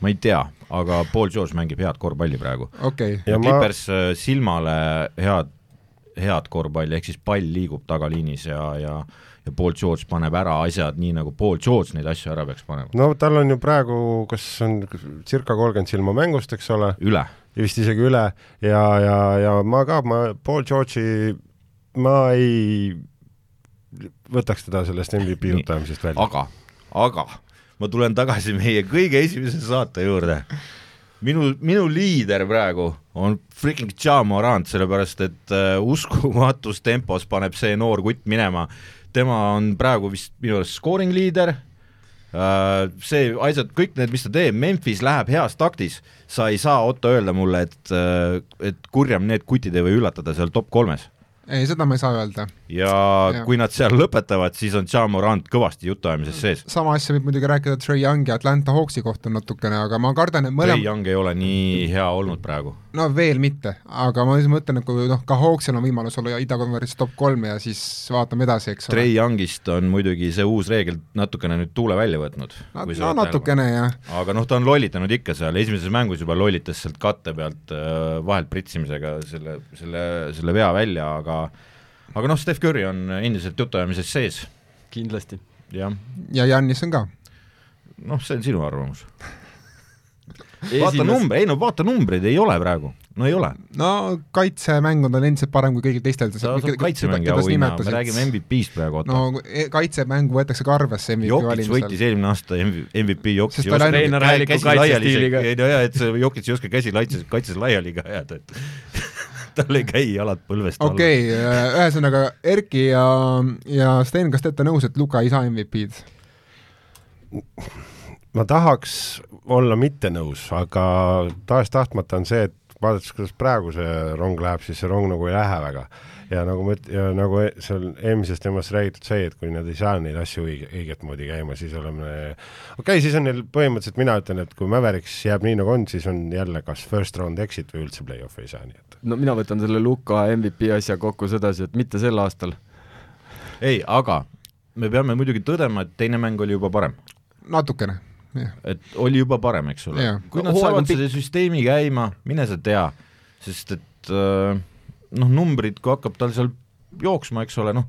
B: ma ei tea, aga Paul George mängib head korvpalli praegu
A: okay..
B: ja Clippers ma... Äh, silmale head, head korvpalli, ehk siis pall liigub tagaliinis ja, ja ja Paul George paneb ära asjad nii, nagu Paul George neid asju ära peaks panema.
C: no tal on ju praegu, kas on circa kolmkümmend silma mängust, eks ole?
B: üle.
C: Vist isegi üle. Ja, ja, ja ma ka, ma Paul George'i, ma ei võtaks teda sellest MVP jutamisest välja.
B: aga, aga ma tulen tagasi meie kõige esimese saate juurde. Minu, minu liider praegu on freaking Ja Morant, sellepärast et uh, uskumatus tempos paneb see noor kutt minema. Tema on praegu vist minu arust scoring leader, äh, see asjad, kõik need, mis ta teeb, Memphis läheb heas taktis, sa ei saa, Otto, öelda mulle, et, äh, et kurjam need kutid ei või üllatada seal top kolmes.
A: Ei, seda ma ei saa öelda.
B: ja, kui nad seal lõpetavad, siis on Ja Morant kõvasti jutuajamises sees.
A: sama asja võib muidugi rääkida Trey Youngi Atlanta Hawksi kohta natukene, aga ma kardan, et
B: mõlem... Trey Young ei ole nii hea olnud praegu.
A: no veel mitte, aga ma siis mõtlen, et kui noh, ka Hawksil on võimalus olla idakonverentsi top kolm ja siis vaatame edasi, eks
B: ole. Trey Youngist on muidugi see uus reegel natukene nüüd tuule välja võtnud.
A: no, no natukene, jah.
B: aga noh, ta on lollitanud ikka seal, esimeses mängus juba lollitas sealt katte pealt äh, vahelt pritsimisega selle, selle, selle vea välja, aga aga noh, Steph Curry on endiselt jutuajamises sees.
D: kindlasti.
B: jah.
A: ja Jannis on ka.
B: noh, see on sinu arvamus vaata number, ei no vaata numbreid, ei ole praegu, no ei ole.
A: no kaitsemäng on endiselt parem kui kõigil teistel.
B: ta saab kaitsemängi auhinna, me räägime MVP-st praegu,
A: oota. no e, kaitsemängu võetakse ka arvesse MVP
B: Jokic valimisel. võitis eelmine aasta MVP, Jokic ei oska käsi laiali, ei no jaa, et see Jokic ei oska käsi kaitses, kaitses laiali ka ajada, et tal ei käi jalad põlvest
A: alla. okei okay,, äh, ühesõnaga Erki ja, ja Sten, kas te olete nõus, et Luka ei saa MVP-d?
C: ma tahaks olla mitte nõus, aga tahes-tahtmata on see, et vaadates, kuidas praegu see rong läheb, siis see rong nagu ei lähe väga. Ja nagu ma üt-, ja nagu e-, seal eelmises teemas räägitud sai, et kui nad ei saa neid asju õige, õiget moodi käima, siis oleme okei okay,, siis on neil põhimõtteliselt, mina ütlen, et kui Mavericks jääb nii, nagu on, siis on jälle kas first round exit või üldse play-off'i ei saa, nii et
D: no mina võtan selle Luka MVP asja kokku sedasi, et mitte sel aastal.
B: ei, aga me peame muidugi tõdema, et teine mäng oli juba parem.
A: natukene
B: et oli juba parem, eks ole. kui nad saavad selle süsteemi käima, mine sa tea, sest et äh, noh, numbrid, kui hakkab tal seal jooksma, eks ole, noh,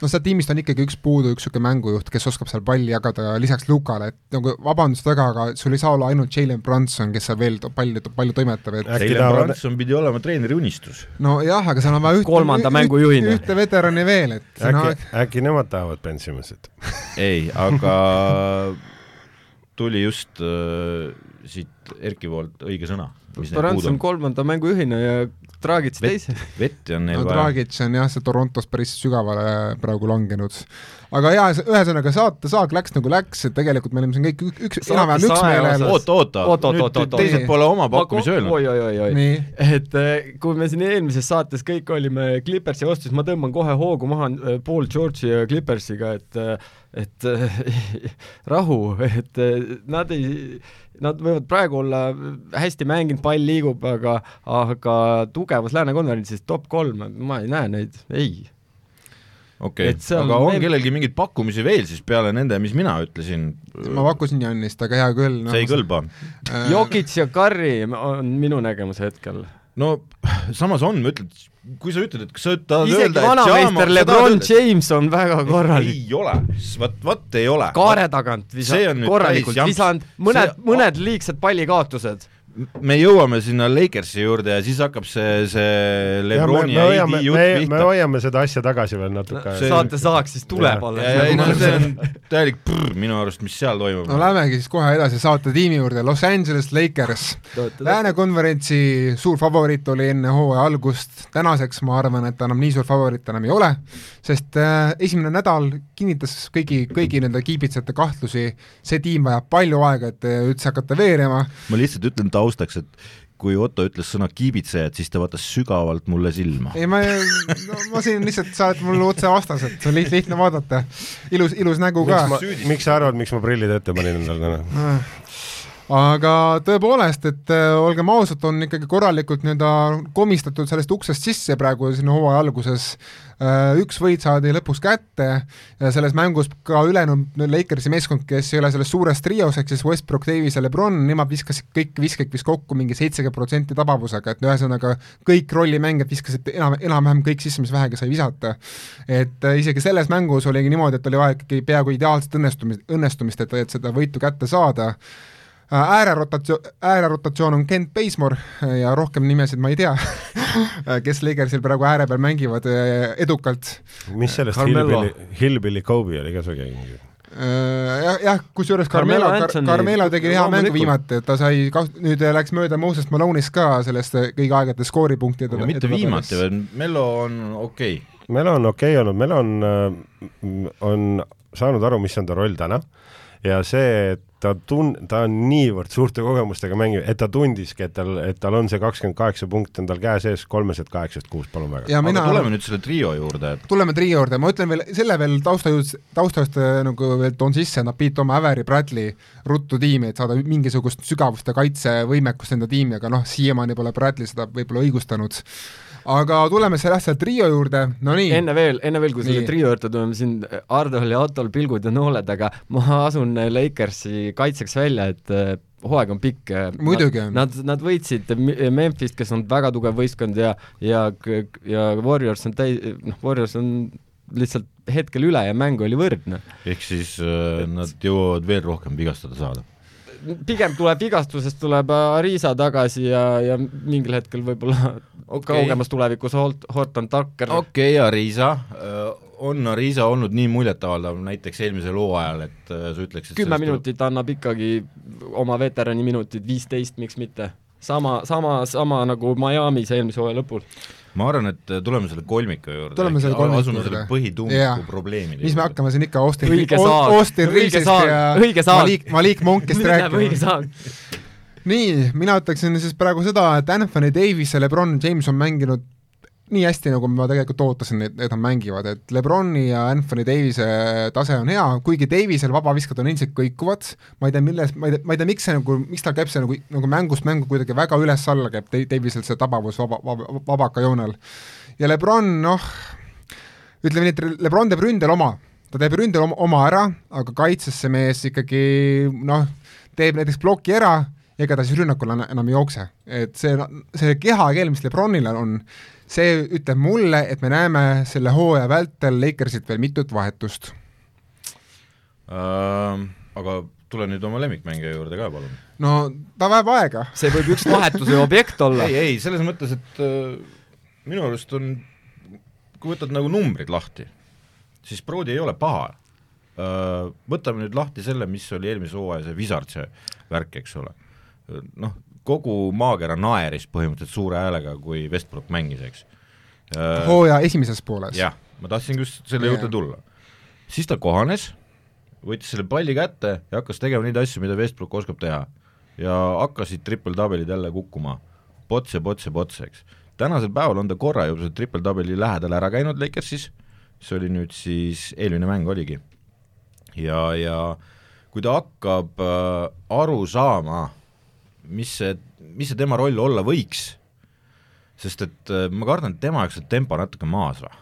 A: no seal tiimist on ikkagi üks puudu, üks niisugune mängujuht, kes oskab seal palli jagada lisaks Lukale, et nagu vabandust väga, aga sul ei saa olla ainult Jalen Brunson, kes seal veel palju, palju toimetab, et
B: Jalen ta... Brunson pidi olema treeneri unistus.
A: nojah, aga seal on vaja ühte
D: kolmanda mängu juhina.
A: ühte veterani veel, et
C: äkki no..., äkki nemad tahavad Ben Simmonsit
B: ei, aga tuli just äh, siit Erki poolt õige sõna.
D: Barents on kolmanda mängu juhina ja Dragic teise.
B: vetti on neil
A: no, vaja. Dragic on jah, see Torontos päris sügavale praegu langenud. aga jaa, ühesõnaga saate saak läks nagu läks, et tegelikult me olime siin kõik üks, enam-vähem üksmeelel.
B: oota, oota, nüüd teised pole oma pakkumisi öelnud.
D: oi, oi, oi, oi, et eh, kui me siin eelmises saates kõik olime Clippersi vastu, siis ma tõmban kohe hoogu maha eh, Paul George'i ja Clippersiga, et eh, et rahu, et nad ei nad võivad praegu olla hästi mänginud, pall liigub, aga, aga tugevas lääne konverentsis top kolm, ma ei näe neid, ei.
B: okei okay., aga on meil... kellelgi mingeid pakkumisi veel siis peale nende, mis mina ütlesin?
A: ma pakkusin Janist, aga hea küll
B: no,. see ei kõlba
D: äh.... Jokic ja Curry on minu nägemus hetkel.
B: no samas on, ma ütlen, kui sa ütled, et kas sa tahad
D: isegi öelda, vanameister Lebron James on väga korralik.
B: ei ole, vot, vot ei ole.
D: kaare tagant visanud, korralikult visanud, mõned, mõned liigsed pallikaotused
B: me jõuame sinna Lakersi juurde ja siis hakkab see, see Lebroni ja, me, me, ja jutt
C: me, pihta. me hoiame seda asja tagasi veel natuke
D: no,. saate saaks, siis tuleb alles.
B: ei no see on täielik prr minu arust, mis seal toimub.
A: no lähmegi siis kohe edasi saate tiimi juurde, Los Angeles Lakers. Lääne konverentsi suur favoriit oli enne hooaja algust, tänaseks ma arvan, et ta enam nii suur favoriit enam ei ole, sest äh, esimene nädal kinnitas kõigi, kõigi nende kiibitsejate kahtlusi, see tiim vajab palju aega, et üldse hakata veerema.
B: ma lihtsalt ütlen ta taustaks, et kui Otto ütles sõna kiibitsejad, siis ta vaatas sügavalt mulle silma.
A: ei, ma, no ma siin lihtsalt, sa oled mul otse vastas, et on liht, lihtne vaadata. ilus, ilus nägu ka.
C: miks sa arvad, miks ma prillid ette panin endale täna?
A: Aga tõepoolest, et äh, olgem ausad, on ikkagi korralikult nii-öelda komistatud sellest uksest sisse praegu siin hooaja alguses. Äh, üks võit saadi lõpuks kätte ja selles mängus ka ülejäänud Lakersi meeskond, kes ei ole selles suures trios, ehk siis Westbrook, Davis ja Lebron, nemad viskasid kõik viskeid vist kokku mingi seitsekümmend protsenti tabavusega, et ühesõnaga kõik rollimängijad viskasid enam, enam-vähem kõik sisse, mis vähegi sai visata. et äh, isegi selles mängus oligi niimoodi, et oli vaja ikkagi peaaegu ideaalset õnnestumist, õnnestumist, et, et seda võitu kätte saada äärerotatsioon, äärerotatsioon on Kent Bazemore äh, ja rohkem nimesid ma ei tea äh, kes Lakersil praegu ääre peal mängivad edukalt.
C: mis sellest Hillbilly, Hillbilly Kobe oli ka see keegi?
A: jah, jah, kusjuures Carmelo, Carmelo tegi hea mängu viimati, et ta sai, nüüd läks mööda Moses Malone'ist ka sellest kõigi aegade skooripunktide
B: mitte viimati, vaid Melo on okei. Okay..
C: Melo on okei okay olnud, Melo on, on saanud aru, mis on ta roll täna. Ja see, et ta tun-, ta on niivõrd suurte kogemustega mängija, et ta tundiski, et tal, et tal on see kakskümmend kaheksa punkti on tal käe sees kolmesed kaheksast kuus, palun väga.
A: ja
B: aga
A: mina
B: tuleme nüüd selle trio juurde, et
A: tuleme trio juurde, ma ütlen veel selle veel taustajõud, taustast äh, nagu veel toon sisse, nad pidid tooma Averi Bradley ruttu tiimi, et saada mingisugust sügavust ja kaitsevõimekust enda tiimi, aga noh, siiamaani pole Bradley seda võib-olla õigustanud. Aga tuleme selle asja trio juurde, no nii.
D: enne veel, enne veel, kui selle trio juurde tuleme, siin Hardol ja Ottol pilgud ja nooled, aga ma asun Lakersi kaitseks välja, et äh, hooaeg on pikk.
A: Muidugi on.
D: Nad, nad võitsid Memphist, kes on väga tugev võistkond ja, ja, ja Warriors on täi-, noh, Warriors on lihtsalt hetkel üle ja mäng oli võrdne.
B: ehk siis äh, nad jõuavad veel rohkem vigastada saada.
D: Pigem tuleb vigastusest, tuleb Ariza tagasi ja, ja mingil hetkel võib-olla okay. kaugemas tulevikus Holt-, Horton Tucker
B: okei okay,, Ariza, on Ariza olnud nii muljetavaldav näiteks eelmisel hooajal, et äh, sa ütleksid
D: kümme minutit annab ikkagi oma veterani minutid, viisteist, miks mitte. sama, sama, sama nagu Miami's eelmise hooaja lõpul.
B: Ma arvan, et äh, tuleme selle kolmiku juurde.
A: Tuleme selle kolmiku
B: asume
A: juurde.
B: selle põhitummiku
A: Jaa.
B: probleemide
A: mis me hakkame siin ikka Austin. Austin
D: saag.
A: ja. Malik, Malik Monkist rääkima. nii, mina ütleksin siis praegu seda, et Anthony Davis ja Lebron James on mänginud nii hästi, nagu ma tegelikult ootasin, et, et nad mängivad, et Lebroni ja Anthony Davise tase on hea, kuigi Davisel vabaviskad on endiselt kõikuvad, ma ei tea, milles, ma ei tea, ma ei tea, miks see nagu, miks tal käib see nagu, nagu mängust mängu kuidagi väga üles-alla käib Da- Davisel see tabavus vaba, vaba, vabakajoonel. ja Lebron, noh, ütleme nii, et Lebron teeb ründel oma, ta teeb ründel oma, oma ära, aga kaitses see mees ikkagi noh, teeb näiteks ploki ära, ega ta siis rünnakul enam ei jookse. et see, see kehakeel, mis Lebronil on, see ütleb mulle, et me näeme selle hooaja vältel Lakersit veel mitut vahetust.
B: äh, aga tule nüüd oma lemmikmängija juurde ka, palun.
A: no ta vajab aega.
D: see võib üks vahetuse objekt olla
B: ei, ei selles mõttes, et äh, minu arust on, kui võtad nagu numbrid lahti, siis Brody ei ole paha äh,. Võtame nüüd lahti selle, mis oli eelmise hooaja see Wizardsi värk, eks ole. noh, kogu maakera naeris põhimõtteliselt suure häälega, kui Westbrook mängis, eks äh,.
A: hooaja esimeses pooles.
B: jah, ma tahtsin just selle
A: Jaa.
B: juurde tulla. siis ta kohanes, võttis selle palli kätte ja hakkas tegema neid asju, mida Westbrook oskab teha. ja hakkasid triple-double'id jälle kukkuma, pots ja pots ja pots, eks. tänasel päeval on ta korra juba selle triple-double'i lähedal ära käinud Lakersis, see oli nüüd siis, eelmine mäng oligi. ja, ja kui ta hakkab äh, aru saama, mis see, mis see tema roll olla võiks, sest et äh, ma kardan, et tema jaoks on tempo natuke maas või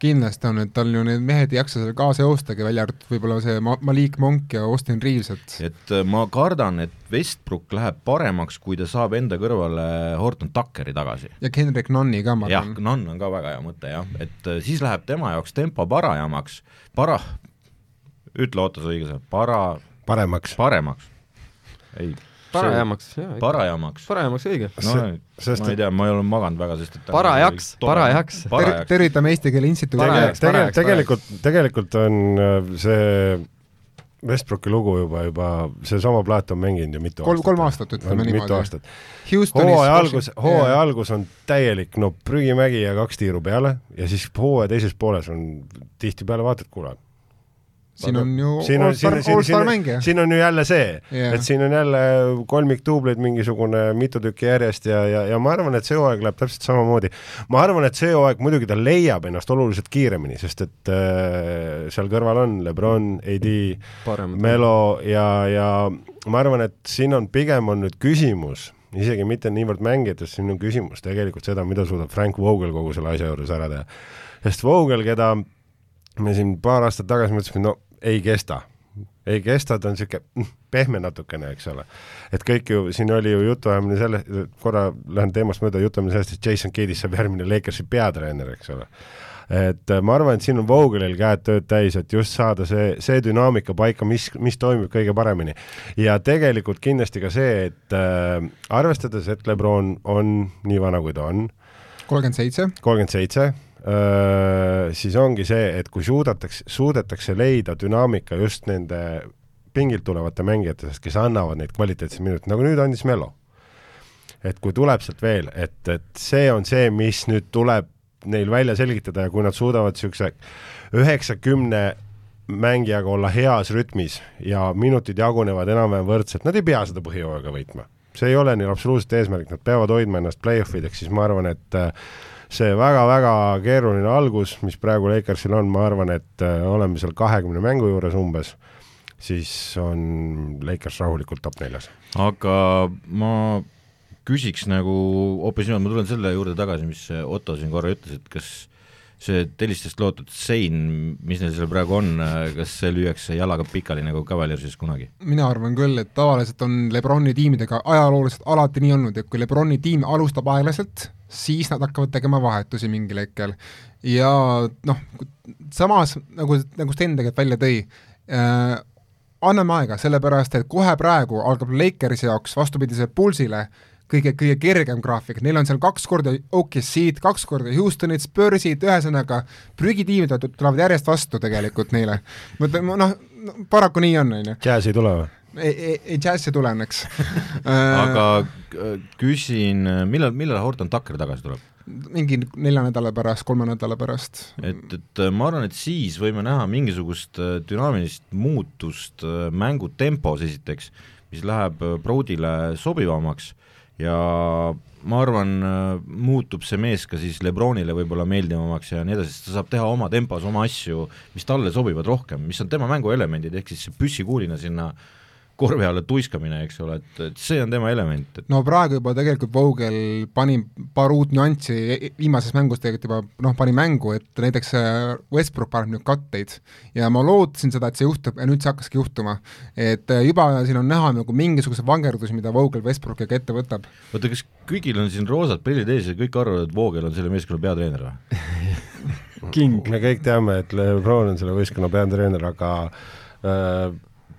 A: kindlasti on, et tal ju need mehed ei jaksa seal kaasa joostagi, välja arvatud võib-olla see Ma- Malik Monk ja Austin Reaves, et
B: et äh, ma kardan, et Westbrook läheb paremaks, kui ta saab enda kõrvale Horton Tuckeri tagasi.
A: ja Kendrick Nunni ka, ma
B: jah,
A: arvan.
B: Nann on ka väga hea mõte jah, et äh, siis läheb tema jaoks tempo parajamaks, para, ütle oota see õige sõna, para,
C: paremaks.
B: paremaks. ei,
D: parajamaks, jaa.
B: parajamaks.
D: parajamaks õige.
B: no
C: sest
B: ma ei tea, ma ei ole maganud väga, sest et
D: Parajaks, parajaks.
B: Parajaks.
A: tervitame Eesti Keele Instituudi
D: Parajaks,
C: Tege-
D: parajaks,
C: tegelikult, tegelikult on äh, see Westbrooki lugu juba, juba seesama plaat on mänginud ju mitu
A: kolm,
C: aastat.
A: kolm aastat, ütleme
C: mitu
A: niimoodi.
C: aastat.
A: Houstonis
C: hooaja algus, hooaja algus on täielik no prügimägi ja kaks tiiru peale ja siis hooaja teises pooles on tihtipeale vaatad, kuule,
A: siin on ju
C: siin on, siin
A: allstar mängija.
C: siin on ju jälle see
A: Jah.
C: et siin on jälle kolmikduubleid mingisugune mitu tükki järjest ja, ja, ja ma arvan, et see hooaeg läheb täpselt samamoodi. ma arvan, et see hooaeg muidugi ta leiab ennast oluliselt kiiremini, sest et äh, seal kõrval on Lebron, AD. Melo ja, ja ma arvan, et siin on pigem on nüüd küsimus, isegi mitte niivõrd mängijates, siin on küsimus tegelikult seda, mida suudab Frank Vogel kogu selle asja juures ära teha. sest Vogel, keda me siin paar aastat tagasi mõtlesime, no ei kesta, ei kesta, ta on niisugune pehme natukene, eks ole. et kõik ju, siin oli ju jutuajamine selle, korra lähen teemast mööda, jutuajamine sellest, et Jason Kiddist saab järgmine Lakersi peatreener, eks ole et äh, ma arvan, et siin on Vogelil käed tööd täis, et just saada see, see dünaamika paika, mis, mis toimib kõige paremini. ja tegelikult kindlasti ka see, et äh, arvestades, et Lebron on nii vana, kui ta on,
A: kolmkümmend seitse,
C: kolmkümmend seitse, siis ongi see, et kui suudetakse, suudetakse leida dünaamika just nende pingilt tulevate mängijate seast, kes annavad neid kvaliteetseid minuteid, nagu nüüd andis Melo. et kui tuleb sealt veel, et, et see on see, mis nüüd tuleb neil välja selgitada ja kui nad suudavad niisuguse üheksakümne mängijaga olla heas rütmis ja minutid jagunevad enam-vähem võrdselt, nad ei pea seda põhijooaega võitma. see ei ole neil absoluutselt eesmärk, nad peavad hoidma ennast play-off ideks, siis ma arvan, et äh, see väga-väga keeruline algus, mis praegu Lakersil on, ma arvan, et äh, oleme seal kahekümne mängu juures umbes, siis on Lakers rahulikult top neljas.
B: aga ma küsiks nagu hoopis niimoodi, ma tulen selle juurde tagasi, mis Otto siin korra ütles, et kas see telistest loodud sein, mis neil seal praegu on, kas see lüüakse jalaga pikali nagu Cavaliersis kunagi?
A: mina arvan küll, et tavaliselt on Lebroni tiimidega ajalooliselt alati nii olnud, et kui Lebroni tiim alustab aeglaselt, siis nad hakkavad tegema vahetusi mingil hetkel. ja noh, samas nagu, nagu Sten tegelikult välja tõi äh,, anname aega, sellepärast et kohe praegu algab Lakersi jaoks vastupidise Pulsile kõige, kõige kergem graafik, neil on seal kaks korda OKC-d, kaks korda Houstonit, Spursid, ühesõnaga prügitiimid tulevad järjest vastu tegelikult neile. noh, paraku nii on, on ju.
C: Jazz ei tule või?
A: ei, ei, ei Jazz ei tule õnneks
B: aga küsin, millal, millal Horton Tucker tagasi tuleb?
A: mingi nelja nädala pärast, kolme nädala pärast.
B: et, et ma arvan, et siis võime näha mingisugust äh, dünaamilist muutust äh, mängu tempos esiteks, mis läheb Broadile sobivamaks ja ma arvan, muutub see mees ka siis Lebronile võib-olla meeldivamaks ja nii edasi, sest ta saab teha oma tempos oma asju, mis talle sobivad rohkem, mis on tema mänguelemendid, ehk siis see püssikuulina sinna äh, korvi alla tuiskamine, eks ole, et, et see on tema element, et
A: no praegu juba tegelikult Vogel pani paar uut nüanssi e-, viimases mängus tegelikult juba noh, pani mängu, et näiteks äh, Westbrook paneb nüüd katteid ja ma lootsin seda, et see juhtub ja nüüd see hakkaski juhtuma. et äh, juba siin on näha nagu mingisuguseid vangerdusi, mida Vogel Westbrookiga ette võtab.
B: oota, kas kõigil on siin roosad prillid ees ja kõik arvavad, et Vogel on selle meeskonna peatreener või
C: King. me kõik teame, et Lebron on selle võistkonna peatreener, aga äh,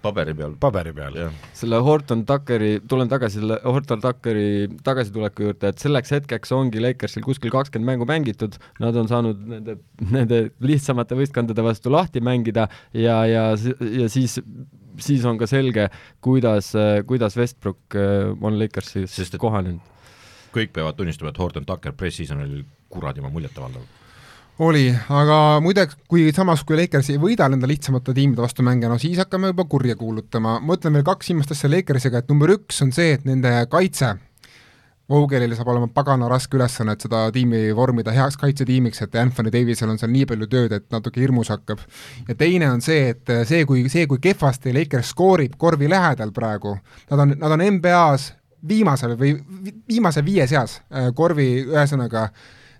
B: paberi peal.
C: paberi peal,
D: selle Horton Tuckeri, tulen tagasi selle Horton Tuckeri tagasituleku juurde, et selleks hetkeks ongi Lakersil kuskil kakskümmend mängu mängitud, nad on saanud nende, nende lihtsamate võistkondade vastu lahti mängida ja, ja, ja siis siis on ka selge, kuidas, kuidas Westbrook äh, on Lakersis kohanenud.
B: kõik peavad tunnistama, et Horton Tucker press-season oli kuradi oma muljetavaldav
A: oli, aga muide, kui samas, kui Lakers ei võida nende lihtsamate tiimide vastu mänge, no siis hakkame juba kurja kuulutama. ma ütlen veel kaks viimast asja Lakersiga, et number üks on see, et nende kaitse, Vogelil saab olema pagana raske ülesanne, et seda tiimi vormida heaks kaitsetiimiks, et Anthony Davisel on seal nii palju tööd, et natuke hirmus hakkab. ja teine on see, et see, kui, see, kui kehvasti Lakers skoorib korvi lähedal praegu, nad on, nad on NBA-s viimasel või viimase viie seas äh, korvi, ühesõnaga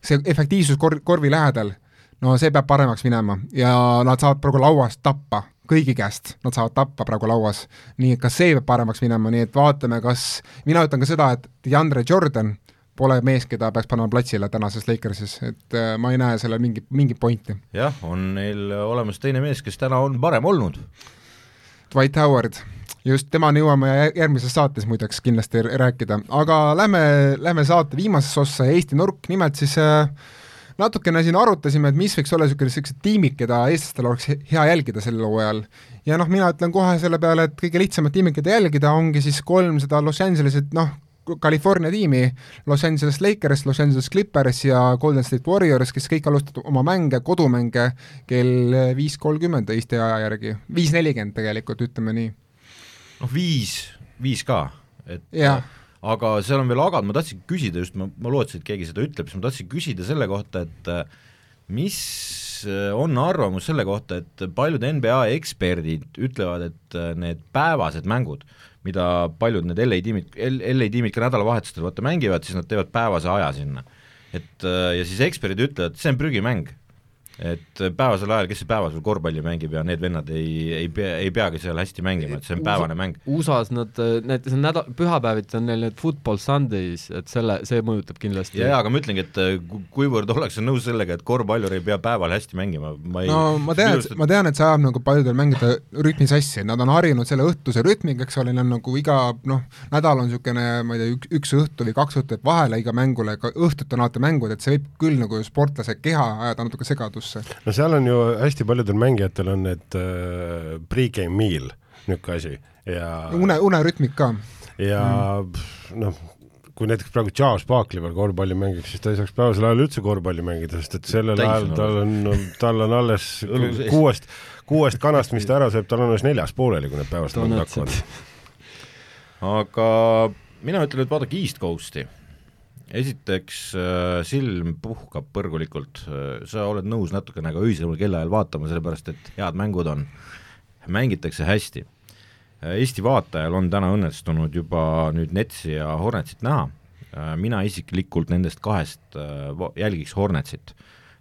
A: see efektiivsus kor-, korvi lähedal, no see peab paremaks minema ja nad saavad praegu lauast tappa, kõigi käest nad saavad tappa praegu lauas. nii et ka see peab paremaks minema, nii et vaatame, kas, mina ütlen ka seda, et DeAndre Jordan pole mees, keda peaks panema platsile tänases Lakersis, et äh, ma ei näe sellel mingi, mingit pointi.
B: jah, on neil olemas teine mees, kes täna on parem olnud.
A: Dwight Howard just temani jõuame järgmises saates muideks kindlasti rääkida, aga lähme, lähme saate viimasesse ossa, Eesti nurk, nimelt siis äh, natukene siin arutasime, et mis võiks olla niisugune, niisugused tiimid, keda eestlastel oleks hea jälgida sel hooajal. ja noh, mina ütlen kohe selle peale, et kõige lihtsamad tiimid, keda jälgida, ongi siis kolm seda Los Angelesit, noh, California tiimi, Los Angeles Lakers, Los Angeles Clippers ja Golden State Warriors, kes kõik alustavad oma mänge, kodumänge kell viis kolmkümmend Eesti aja järgi, viis nelikümmend tegelikult, ütleme nii
B: noh, viis, viis ka, et
A: ja.
B: aga seal on veel agad, ma tahtsin küsida just, ma, ma lootsin, et keegi seda ütleb, siis ma tahtsin küsida selle kohta, et mis on arvamus selle kohta, et paljud NBA eksperdid ütlevad, et need päevased mängud, mida paljud need LA tiimid, LA tiimid ka nädalavahetustel vaata mängivad, siis nad teevad päevase aja sinna. et ja siis eksperdid ütlevad, see on prügimäng et päevasel ajal, kes see päevasel korvpalli mängib ja need vennad ei, ei pea, ei peagi seal hästi mängima, et see on päevane mäng.
D: USA-s nad, need, see on nädal, pühapäeviti on neil need football Sundays, et selle, see mõjutab kindlasti.
B: jaa, aga ma ütlengi, et äh, kuivõrd ollakse nõus sellega, et korvpallur ei pea päeval hästi mängima, ma ei
A: no ma tean, et ma tean, et see ajab nagu paljudel mängida rütmi sassi, nad on harjunud selle õhtuse rütmiga, eks ole, neil on nagu iga noh, nädal on niisugune, ma ei tea, üks, üks õhtu või kaks õhtut vahele iga mängule, ka õhtuti on alati mängud, et see võib küll nagu sportlase keha ajada natuke segadusse
C: mängusse. no seal on ju hästi paljudel mängijatel on need äh, pre-game meal, niisugune asi ja
A: une, unerütmid ka.
C: ja mm. noh, kui näiteks praegu Charles Barkley veel korvpalli mängiks, siis ta ei saaks päevasel ajal üldse korvpalli mängida, sest et sellel ajal
B: on
C: tal on, tal on alles kuuest, kuuest kanast, mis ta ära sööb, tal on alles neljas pooleli, kui need
D: Donutsid.
C: hakkavad.
B: aga mina ütlen, et vaadake East Coast'i. Esiteks äh, silm puhkab põrgulikult äh,, sa oled nõus natukene ka öisemal kellaajal vaatama, sellepärast et head mängud on, mängitakse hästi äh,. Eesti vaatajal on täna õnnestunud juba nüüd Netsi ja Hornetsit näha äh,, mina isiklikult nendest kahest jälgiks Hornetsit.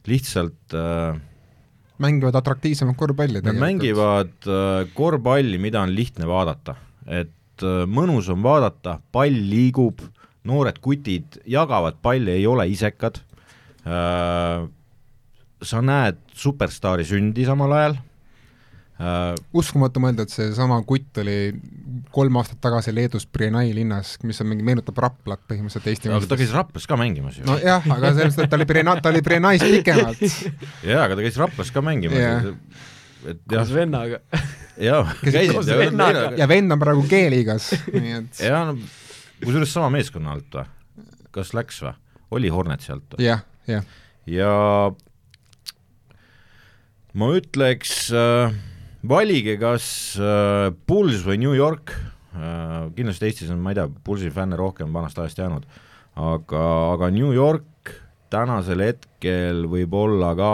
B: lihtsalt äh,
A: mängivad atraktiivsemat korvpalli
B: Nad mängivad korvpalli, mida on lihtne vaadata, et mõnus on vaadata, pall liigub, noored kutid jagavad palli, ei ole isekad äh,, sa näed superstaari sündi samal ajal äh,,
A: uskumatu mõelda, et seesama kutt oli kolm aastat tagasi Leedus Brienai linnas, mis on mingi, meenutab Raplat põhimõtteliselt Eesti
B: aga ta käis Raplas ka mängimas ju.
A: nojah, aga selles mõttes, et ta oli Briena-, ta oli Brienais pikemalt.
B: jaa, aga ta käis Raplas ka mängimas
A: Jah.
B: et jah
D: koos, vennaga.
B: jaa, käisid
A: ja vend on praegu G-liigas, nii et
B: jaa, no kusjuures sama meeskonna alt või? kas läks või? oli Hornetsi alt või?
A: jah, jah.
B: ja ma ütleks äh, valige kas äh, Bulls või New York äh,, kindlasti Eestis on, ma ei tea, Bullsi fänne rohkem vanast ajast jäänud, aga, aga New York tänasel hetkel võib olla ka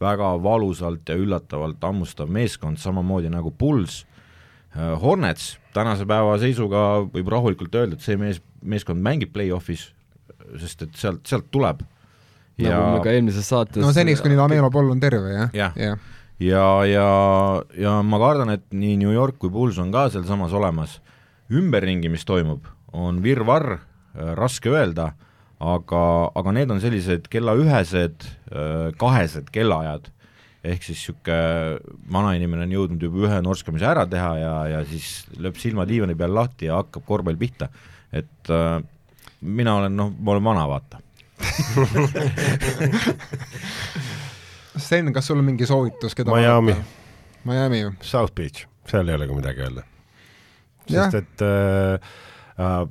B: väga valusalt ja üllatavalt hammustav meeskond, samamoodi nagu Bulls äh,. Hornets tänase päeva seisuga võib rahulikult öelda, et see mees, meeskond mängib play-off'is, sest et sealt, sealt tuleb
D: nagu me ka eelmises saates
A: no seniks, kuni Lamelo Poll on terve, jah
B: Jah.
A: ja..
B: ja, ja, ja ma kardan, et nii New York kui Bulls on ka sealsamas olemas. ümberringi, mis toimub, on virvarr, raske öelda, aga, aga need on sellised kellaühesed, kahesed kellaajad, ehk siis niisugune vanainimene on jõudnud juba ühe norskamise ära teha ja, ja siis lööb silmad diivani peal lahti ja hakkab korvpall pihta. et äh, mina olen, noh, ma olen vana, vaata
A: Sten, kas sul on mingi soovitus, keda
C: Miami.
A: Miami ju.
C: South Beach, seal ei ole ka midagi öelda. Sest et äh, äh,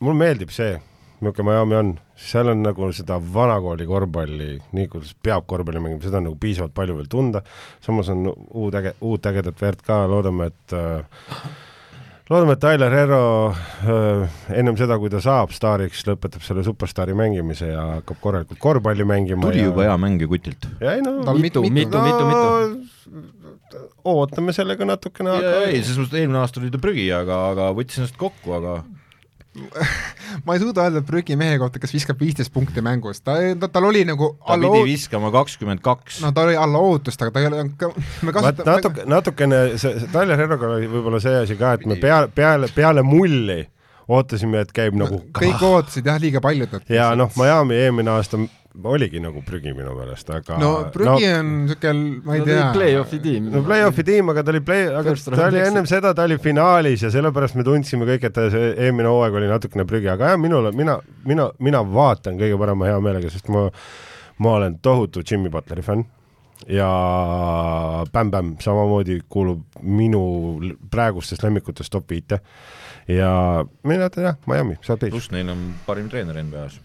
C: mulle meeldib see, niisugune Miami on, seal on nagu seda vanakooli korvpalli, nii kuidas peab korvpalli mängima, seda on nagu piisavalt palju veel tunda, samas on uut äge, uut ägedat verd ka, loodame, et äh, loodame, et Tyler Herro äh, ennem seda, kui ta saab staariks, lõpetab selle superstaari mängimise ja hakkab korralikult korvpalli mängima
B: tuli
C: ja...
B: juba hea mäng ju kutilt
C: ja ei no
A: Tal
D: mitu,
A: mitu-
D: mitu, mitu, mitu.
C: no, ootame sellega natukene,
B: ei,
C: aga
B: ei, selles mõttes, et eelmine aasta oli ta prügi, aga, aga võttis ennast kokku, aga
A: ma ei suuda öelda prügi mehe kohta, kes viskab viisteist punkti mängus, ta, ta, tal oli nagu
B: ta pidi
A: oot-
B: viskama kakskümmend kaks.
A: no ta oli alla ootust, aga ta ei ole, me
C: vaat
A: kasutame
C: natuke, natukene see, see Tyler Herroga oli võib-olla see asi ka, et me peale, peale, peale mulli ootasime, et käib nagu
A: kõik ootasid jah, liiga paljud nad.
C: ja noh, Miami eelmine aasta oligi nagu prügi minu meelest, aga
A: no prügi no, on niisugune, ma ei
D: olid
A: tea.
D: play-off'i tiim.
C: no play-off'i tiim, aga ta oli play, aga
D: First
C: ta oli ennem seda, ta oli finaalis ja sellepärast me tundsime kõik, et ta see eelmine hooaeg oli natukene prügi, aga jah, minule, mina, mina, mina vaatan kõige parema hea meelega, sest ma, ma olen tohutu Jimmy Butleri fänn ja Bam Bam samamoodi kuulub minu praegustest lemmikutest top viite ja mina ütlen jah, Miami, South Beach.
B: pluss neil on parim treener NBA-s.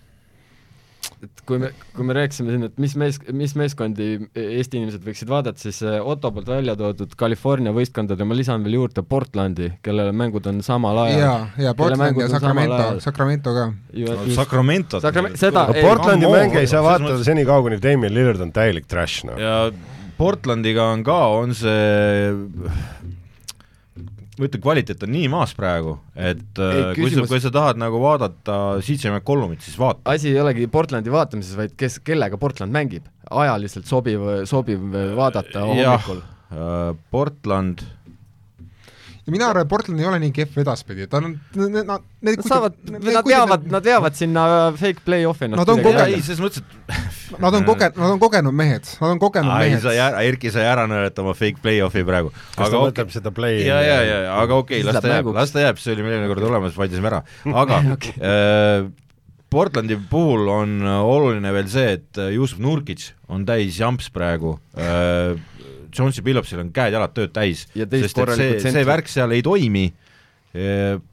D: Et kui me, kui me rääkisime siin, et mis mees, mis meeskondi Eesti inimesed võiksid vaadata, siis äh, Otto poolt välja toodud California võistkondade, ma lisan veel juurde Portlandi, kellele mängud on samal ajal.
A: ja, ja
D: Kelle
A: Portland ja Sacramento Sacramento ka.
B: Sacramento.
D: Sakrament- seda-
C: no
D: ei,
C: Portlandi mänge ei saa vaadata senikaua, kuni Damien Lillard on täielik trash, noh.
B: ja Portlandiga on ka, on see ma ütlen, kvaliteet on nii maas praegu, et
D: Ei,
B: ei, kui sa kui sa tahad nagu vaadata CJ McCollumit, siis vaata.
D: asi ei olegi Portlandi vaatamises, vaid kes, kellega Portland mängib. ajaliselt sobiv, sobiv vaadata hommikul.,
B: Portland,
A: ja mina arvan, et Portland ei ole nii kehv edaspidi, ta on, nad, nad, need
D: Nad saavad, nad veavad, nad veavad sinna fake play-off'i
A: Nad on kogenud-
B: ei, selles mõttes, et
A: Nad on kogenud, nad on kogenud mehed, nad on kogenud mehed.
B: sa. ära, Erki sai ära nõelata oma fake play-off'i praegu.
C: kas ta
B: aga okei.
C: võtab seda play
B: ja, ja, ja, aga okei okay,, las ta jääb, las ta jääb, see oli meil eelmine kord olemas, vaidlesime ära, aga äh, Portlandi puhul on äh, oluline veel see, et äh, Jussuf Nurkic on täis jamps praegu Jonesi Phillipsil on käed-jalad tööd täis,
D: Ja
B: sest et see see värk seal ei toimi.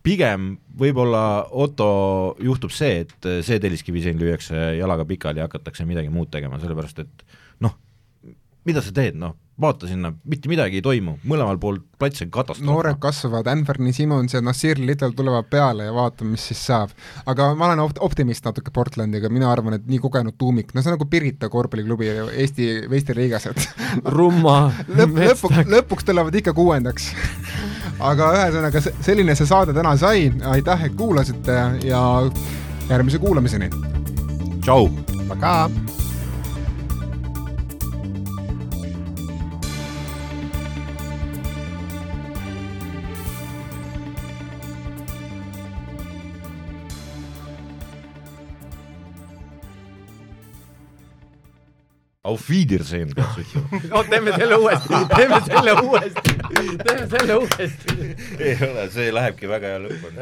B: Pigem võib-olla Otto juhtub see, et see telliskivi siin lüüakse jalaga pikali ja hakatakse midagi muud tegema, sellepärast et noh, mida sa teed, noh, vaata sinna, mitte midagi ei toimu, mõlemal pool plats on katastroof.
A: noored kasvavad, Anthony Simmons ja Nasir Little tulevad peale ja vaatame, mis siis saab. aga ma olen opt-, optimist natuke Portlandiga, mina arvan, et nii kogenud tuumik, no see on nagu Pirita korvpalliklubi Eesti meistriliigas, et
D: rumma
A: lõpp, lõpuks, lõpuks tulevad ikka kuuendaks aga ühesõnaga, selline see saade täna sai, aitäh, et kuulasite ja järgmise kuulamiseni.
B: tšau.
C: Pakaa.
B: Auf Wiedersehen, peaks ütlema.
D: no teeme selle uuesti, teeme selle uuesti, teeme selle uuesti.
B: ei ole, see lähebki väga hea lõpp on.